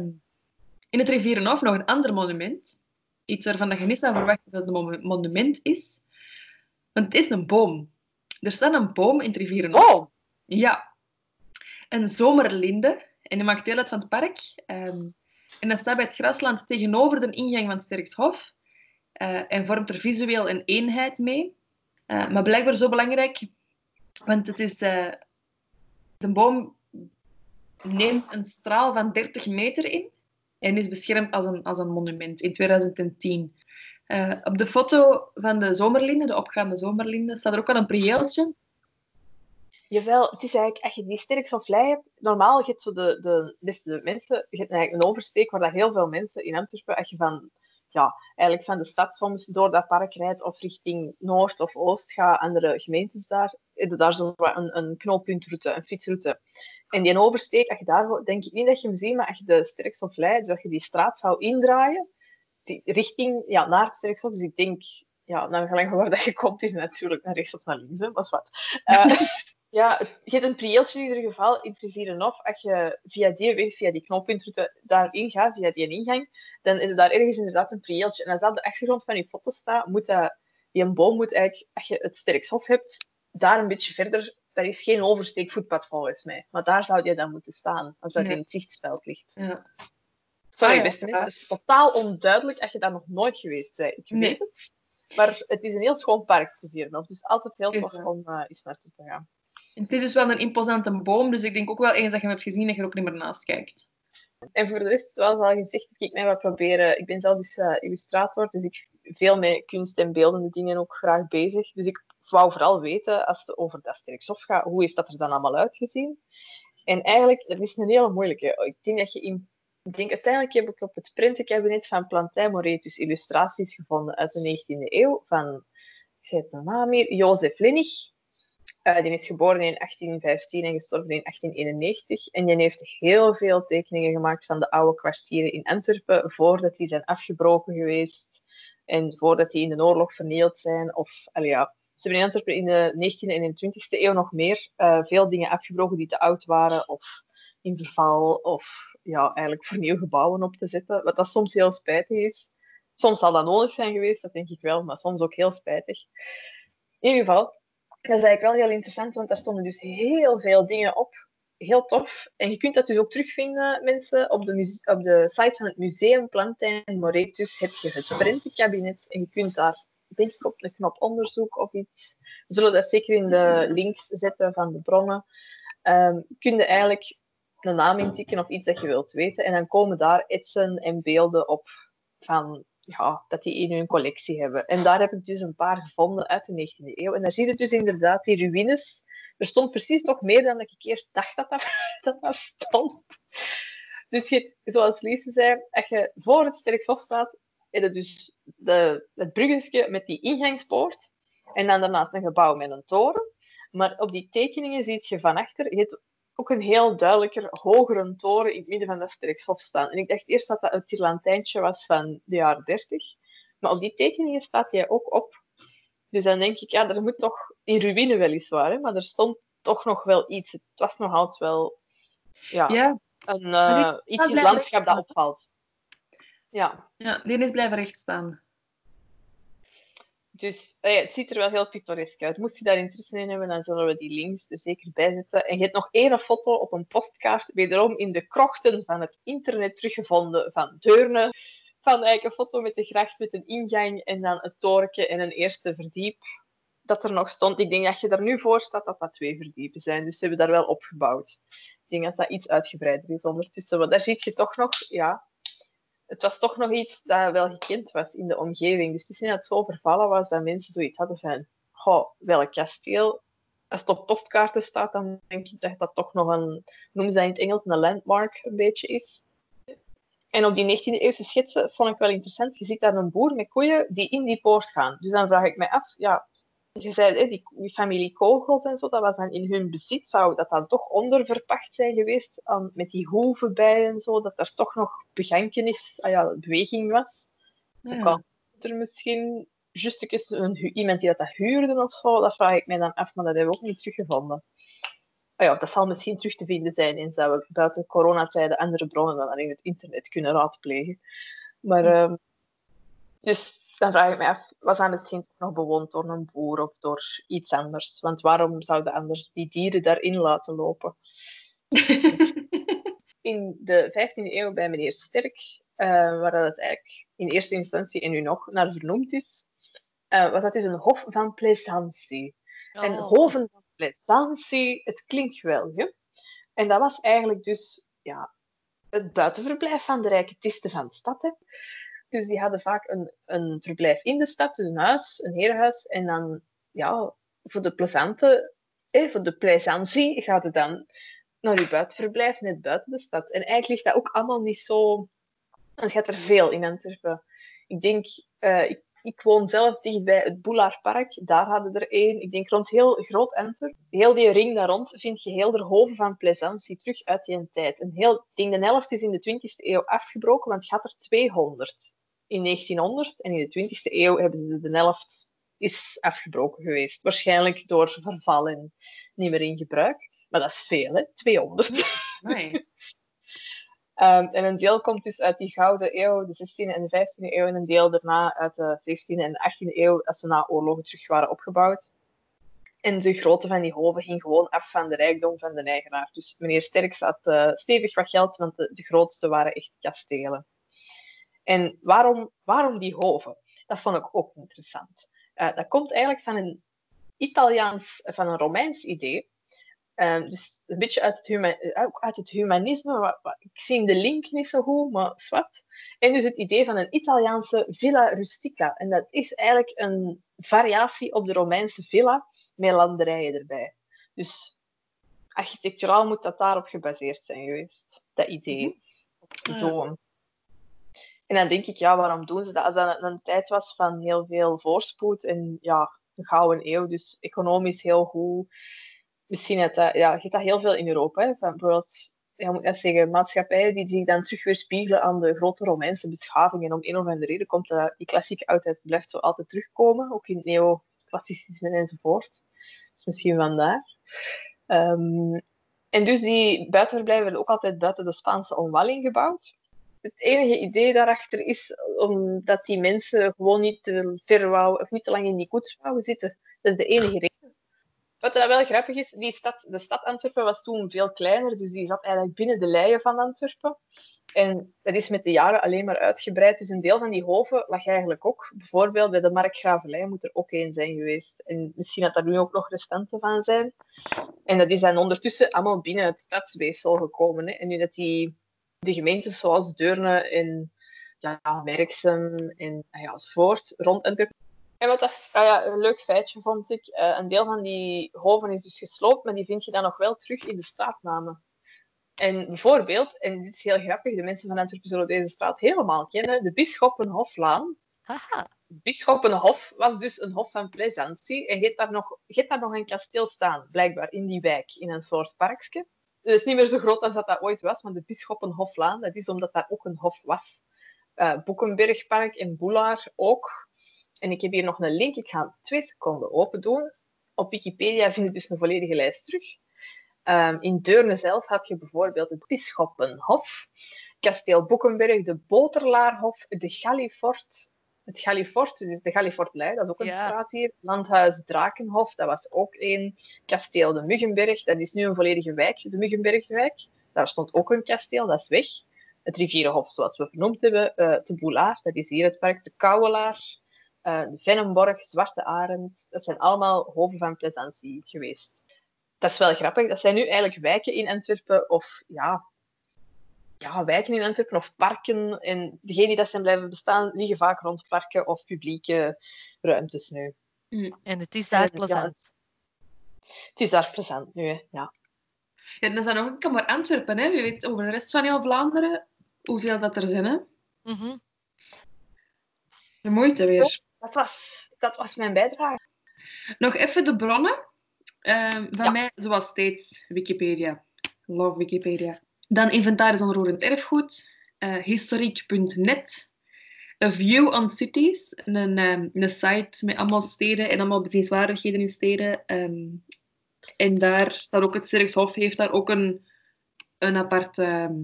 Speaker 1: in het Rivierenhof nog een ander monument. Iets waarvan je niet zou verwachten dat het een monument is. Want het is een boom. Er staat een boom in het Rivierenhof.
Speaker 3: Oh!
Speaker 1: Ja. Een zomerlinde. En die maakt deel uit van het park. Um, en dat staat bij het grasland tegenover de ingang van Sterkshof. Uh, en vormt er visueel een eenheid mee. Uh, maar blijkbaar zo belangrijk, want het is... Uh, de boom neemt een straal van 30 meter in en is beschermd als een, als een monument in 2010. Uh, op de foto van de zomerlinde, de opgaande zomerlinde, staat er ook al een prieeltje.
Speaker 3: Jawel, het is eigenlijk, als je die sterk vlei hebt, normaal je de, de beste mensen, je hebt eigenlijk een oversteek waar heel veel mensen in Antwerpen, als je van, ja, eigenlijk van de stad soms door dat park rijdt of richting Noord of Oost gaat, andere gemeentes daar, daar zo een, een knooppuntroute, een fietsroute. En die oversteek, als je daar, denk ik niet dat je hem ziet, maar als je de sterkste vlei, dus als je die straat zou indraaien, die richting ja, naar het Sterkshof. Dus ik denk, ja, naar gelang waar dat je komt, is natuurlijk naar rechts of naar links. Hè, maar wat. Uh, <laughs> ja, je hebt een prieeltje in ieder geval in Trivierenhof. Als je via die weg, via die knooppuntroute daarin gaat, via die ingang, dan is er daar ergens inderdaad een prieeltje. En als dat op de achtergrond van je foto staat, moet dat, die een boom moet eigenlijk, als je het Sterkshof hebt, daar een beetje verder daar is geen oversteekvoetpad volgens mij. Maar daar zou je dan moeten staan, als dat ja. in het zichtveld ligt.
Speaker 1: Ja.
Speaker 3: Sorry, ah, beste mensen. Het is totaal onduidelijk als je daar nog nooit geweest bent. Ik weet het. Maar het is een heel schoon park te vieren. Dus altijd heel tof om uh, eens naartoe te gaan.
Speaker 1: Het is dus wel een imposante boom. Dus ik denk ook wel eens dat je hem hebt gezien dat je er ook niet meer naast kijkt.
Speaker 3: En voor de rest, zoals al gezegd, ik mij wat proberen. Ik ben zelf dus uh, illustrator, dus ik veel met kunst en beeldende dingen ook graag bezig. Dus ik wou vooral weten, als het over dat sterkstof gaat, hoe heeft dat er dan allemaal uitgezien? En eigenlijk, dat is een hele moeilijke. Ik denk dat je in ik denk uiteindelijk heb ik op het printenkabinet van Plantijn Moretus illustraties gevonden uit de 19e eeuw van, ik zei het naam hier, Jozef Lennig. Uh, die is geboren in 1815 en gestorven in 1891. En die heeft heel veel tekeningen gemaakt van de oude kwartieren in Antwerpen, voordat die zijn afgebroken geweest en voordat die in de oorlog vernield zijn. Of, ja, ze hebben in Antwerpen in de 19e en 20e eeuw nog meer uh, veel dingen afgebroken die te oud waren of in verval of ja, eigenlijk voor nieuw gebouwen op te zetten. Wat dat soms heel spijtig is. Soms zal dat nodig zijn geweest, dat denk ik wel, maar soms ook heel spijtig. In ieder geval, dat is eigenlijk wel heel interessant, want daar stonden dus heel veel dingen op. Heel tof. En je kunt dat dus ook terugvinden, mensen, op de, op de site van het Museum Plantijn Moretus heb je het printenkabinet. En je kunt daar, denk ik, op de knop onderzoek of iets. We zullen dat zeker in de links zetten van de bronnen. um, kun je eigenlijk een naam intikken of iets dat je wilt weten. En dan komen daar etsen en beelden op van ja, dat die in hun collectie hebben. En daar heb ik dus een paar gevonden uit de 19e eeuw. En daar zie je dus inderdaad die ruïnes. Er stond precies toch meer dan ik eerst dacht dat dat, <laughs> dat, dat stond. Dus je, zoals Lise zei, als je voor het Sterkshof staat, heb je dus de, het bruggetje met die ingangspoort. En dan daarnaast een gebouw met een toren. Maar op die tekeningen zie je van achter ook een heel duidelijker hogere toren in het midden van dat Sterkshof staan. En ik dacht eerst dat dat een tirlantijntje was van de jaren 30. Maar op die tekeningen staat hij ook op. Dus dan denk ik, ja, er moet toch in ruïne weliswaar, hè, maar er stond toch nog wel iets. Het was nog altijd wel ja,
Speaker 1: Ja,
Speaker 3: een, uh, iets in het landschap dat opvalt. Ja.
Speaker 1: ja, die is blijven recht staan.
Speaker 3: Dus eh, het ziet er wel heel pittoresk uit. Moest je daar interesse in hebben, dan zullen we die links er zeker bij zetten. En je hebt nog één foto op een postkaart, wederom in de krochten van het internet teruggevonden van Deurne. Van eigenlijk een foto met de gracht met een ingang en dan het torentje en een eerste verdiep dat er nog stond. Ik denk dat je daar nu voor staat dat dat twee verdiepen zijn. Dus ze hebben daar wel opgebouwd. Ik denk dat dat iets uitgebreider is ondertussen. Maar daar zie je toch nog, ja, het was toch nog iets dat wel gekend was in de omgeving. Dus het is niet het zo vervallen was dat mensen zoiets hadden van, goh, welk kasteel. Als het op postkaarten staat, dan denk ik dat dat toch nog een, noemen ze in het Engels, een landmark een beetje is. En op die 19e eeuwse schetsen vond ik wel interessant. Je ziet daar een boer met koeien die in die poort gaan. Dus dan vraag ik me af, ja, je zei, hè, die, die, familie Kogels en zo, dat was dan in hun bezit. Zou dat dan toch onderverpacht zijn geweest aan, met die hoeven bij en zo, dat er toch nog begankenis, ah ja, beweging was? Ja. Kan er misschien juist een, iemand die dat, dat huurde of zo? Dat vraag ik mij dan af, maar dat hebben we ook niet teruggevonden. Ah ja, dat zal misschien terug te vinden zijn en zouden we buiten coronatijden andere bronnen dan alleen het internet kunnen raadplegen. Maar, uh, dus dan vraag ik me af, was dat misschien nog bewoond door een boer of door iets anders? Want waarom zouden anders die dieren daarin laten lopen? <laughs> in de 15e eeuw bij meneer Sterk, uh, waar het eigenlijk in eerste instantie en nu nog naar vernoemd is, uh, was dat dus een hof van plaisantie. Oh. En hoven van plaisantie, het klinkt geweldig? En dat was eigenlijk dus ja, het buitenverblijf van de rijke tisten van de stad. Hè? Dus die hadden vaak een, een verblijf in de stad, dus een huis, een herenhuis. En dan, ja, voor de plezante, eh, voor de plezantie gaat het dan naar je buitenverblijf, net buiten de stad. En eigenlijk ligt dat ook allemaal niet zo... Dan gaat er veel in Antwerpen. Ik denk, uh, ik, ik, woon zelf dichtbij het Boulaardpark. Daar hadden er één. Ik denk rond heel groot Antwerpen. Heel die ring daar rond vind je heel de hoven van plezantie terug uit die tijd. Een heel, ik denk de helft is in de 20e eeuw afgebroken, want het gaat er 200 in 1900 en in de 20e eeuw hebben ze de helft is afgebroken geweest. Waarschijnlijk door verval en niet meer in gebruik. Maar dat is veel, hè? 200. Nee. um, en een deel komt dus uit die gouden eeuw, de 16e en de 15e eeuw, en een deel daarna uit de 17e en de 18e eeuw, als ze na oorlogen terug waren opgebouwd. En de grootte van die hoven ging gewoon af van de rijkdom van de eigenaar. Dus meneer Sterks had uh, stevig wat geld, want de, de grootste waren echt kastelen. En waarom, waarom die hoven? Dat vond ik ook interessant. Uh, dat komt eigenlijk van een Italiaans, van een Romeins idee. Uh, dus een beetje uit het, huma ook uit het humanisme. Wat, wat, ik zie de link niet zo goed, maar wat. En dus het idee van een Italiaanse villa rustica. En dat is eigenlijk een variatie op de Romeinse villa met landerijen erbij. Dus architecturaal moet dat daarop gebaseerd zijn geweest, dat idee. Mm -hmm. En dan denk ik, ja, waarom doen ze dat? Als dat een, tijd was van heel veel voorspoed en ja, een gouden eeuw, dus economisch heel goed. Misschien het, ja, je dat heel veel in Europa. Hè, bijvoorbeeld, ja, moet ik zeggen, maatschappijen die zich dan terug weer spiegelen aan de grote Romeinse beschaving. En om een of andere reden komt dat, die klassieke oudheid blijft zo altijd terugkomen, ook in het neoclassicisme enzovoort. Dus misschien vandaar. Um, en dus die buitenverblijven werden ook altijd buiten de Spaanse omwalling gebouwd het enige idee daarachter is omdat die mensen gewoon niet te ver of niet te lang in die koets wouden zitten. Dat is de enige reden. Wat dat wel grappig is, die stad, de stad Antwerpen was toen veel kleiner, dus die zat eigenlijk binnen de leien van Antwerpen. En dat is met de jaren alleen maar uitgebreid. Dus een deel van die hoven lag eigenlijk ook. Bijvoorbeeld bij de Markgravelij moet er ook één zijn geweest. En misschien dat daar nu ook nog restanten van zijn. En dat is dan ondertussen allemaal binnen het stadsweefsel gekomen. Hè. En nu dat die de gemeentes zoals Deurne en ja, Werksem en ja, enzovoort rond Antwerpen en wat dat, ah ja, een leuk feitje vond ik, uh, een deel van die hoven is dus gesloopt, maar die vind je dan nog wel terug in de straatnamen. En bijvoorbeeld, en dit is heel grappig, de mensen van Antwerpen zullen deze straat helemaal kennen, de Bisschoppenhoflaan.
Speaker 2: Haha.
Speaker 3: Bisschoppenhof was dus een hof van plezantie. En je hebt daar nog, je hebt daar nog een kasteel staan, blijkbaar, in die wijk, in een soort parkje. Het is niet meer zo groot als dat dat ooit was, maar de Bisschoppenhoflaan, dat is omdat daar ook een hof was. Uh, Boekenbergpark en Boelaar ook. En ik heb hier nog een link. Ik ga twee seconden open doen. Op Wikipedia vind je dus een volledige lijst terug. Um, in Deurne zelf had je bijvoorbeeld het Bisschoppenhof, Kasteel Boekenberg, de Boterlaarhof, de Gallifort, het Gallifort, dus de Gallifortlei, dat is ook een
Speaker 2: Ja.
Speaker 3: straat hier. Landhuis Drakenhof, dat was ook één. Kasteel de Muggenberg, dat is nu een volledige wijk, de Muggenbergwijk. Daar stond ook een kasteel, dat is weg. Het Rivierenhof, zoals we vernoemd hebben, eh te Boulaar, dat is hier het park. De Kouwelaar, eh, de Vennenborg, Zwarte Arend, dat zijn allemaal hoven van plezantie geweest. Dat is wel grappig. Dat zijn nu eigenlijk wijken in Antwerpen, of ja, ja, wijken in Antwerpen of parken. En degenen die dat zijn blijven bestaan, liggen vaak rond parken of publieke ruimtes nu.
Speaker 2: En het is daar
Speaker 3: Ja,
Speaker 2: plezant.
Speaker 3: Het is daar plezant nu, hè. ja.
Speaker 1: Ja, dan zijn nog enkel maar Antwerpen. Hè. Wie weet over de rest van heel Vlaanderen hoeveel dat er zijn. Hè?
Speaker 2: Mhm.
Speaker 1: De moeite weer.
Speaker 3: Dat was, dat was mijn bijdrage.
Speaker 1: Nog even de bronnen. Ehm, van
Speaker 3: Ja.
Speaker 1: mij, zoals steeds, Wikipedia. Love Wikipedia. Dan inventaris onroerend erfgoed. eh, historiek.net. A View on Cities. Een, ehm, een site met allemaal steden en allemaal bezienswaardigheden in steden. Ehm, en daar staat ook het Sterkshof, heeft daar ook een, een, apart, ehm,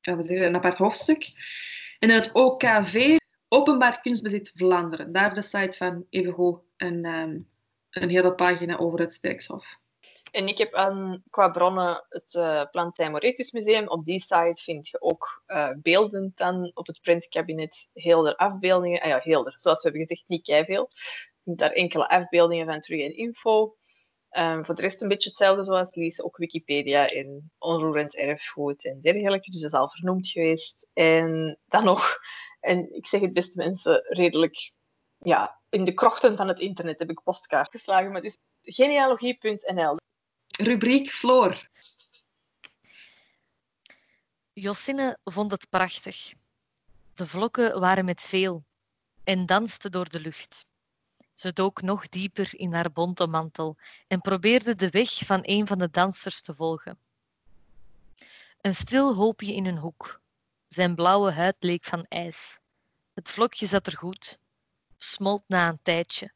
Speaker 1: ja, wat zeg je, een apart hoofdstuk. En het OKV, Openbaar Kunstbezit Vlaanderen. Daar de site van evengoed een, een hele pagina over het Sterkshof.
Speaker 3: En ik heb aan, qua bronnen het uh, Plantijn Moretus Museum. Op die site vind je ook eh, beelden dan op het printkabinet. Heel er afbeeldingen. Ah ja, heel er. Zoals we hebben gezegd, niet keiveel. Je daar enkele afbeeldingen van terug en info. Ehm, voor de rest een beetje hetzelfde zoals Lies. Ook Wikipedia en onroerend erfgoed en dergelijke. Dus dat is al vernoemd geweest. En dan nog, en ik zeg het beste mensen, redelijk ja, in de krochten van het internet heb ik postkaart geslagen. Maar dus genealogie.nl.
Speaker 1: Rubriek Floor.
Speaker 2: Josine vond het prachtig. De vlokken waren met veel en danste door de lucht. Ze dook nog dieper in haar bonte mantel en probeerde de weg van een van de dansers te volgen. Een stil hoopje in een hoek. Zijn blauwe huid leek van ijs. Het vlokje zat er goed, smolt na een tijdje.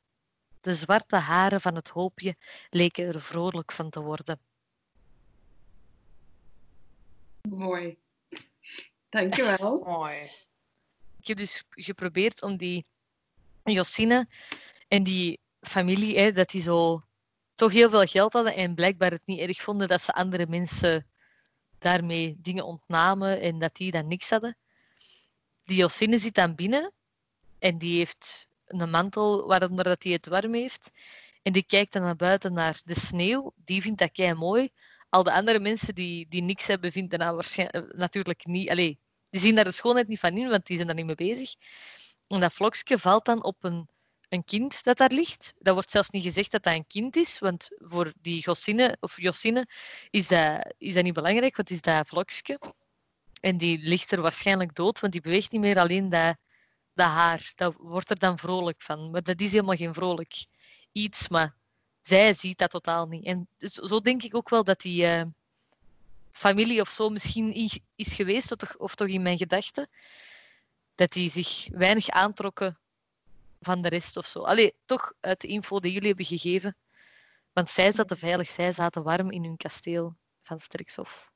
Speaker 2: De zwarte haren van het hoopje leken er vrolijk van te worden.
Speaker 1: Mooi. Dankjewel. <laughs>
Speaker 3: Mooi.
Speaker 2: ik heb dus geprobeerd om die Josine en die familie, hè, dat die zo toch heel veel geld hadden en blijkbaar het niet erg vonden dat ze andere mensen daarmee dingen ontnamen en dat die dan niks hadden. Die Josine zit dan binnen en die heeft een mantel waaronder dat hij het warm heeft. En die kijkt dan naar buiten naar de sneeuw. Die vindt dat kei mooi. Al de andere mensen die, die niks hebben, vinden dat waarschijnlijk natuurlijk niet. Allee, die zien daar de schoonheid niet van in, want die zijn daar niet mee bezig. En dat vlokje valt dan op een, een kind dat daar ligt. Dat wordt zelfs niet gezegd dat dat een kind is, want voor die Josine, of Josine is dat, is dat niet belangrijk, het is dat vlokje. En die ligt er waarschijnlijk dood, want die beweegt niet meer alleen dat, dat haar. Dat wordt er dan vrolijk van. Maar dat is helemaal geen vrolijk iets, maar zij ziet dat totaal niet. En dus, zo denk ik ook wel dat die uh, familie of zo misschien is geweest, of toch, of toch in mijn gedachten, dat die zich weinig aantrokken van de rest of zo. Allee, toch uit de info die jullie hebben gegeven. Want zij zaten veilig, zij zaten warm in hun kasteel van Sterkshof.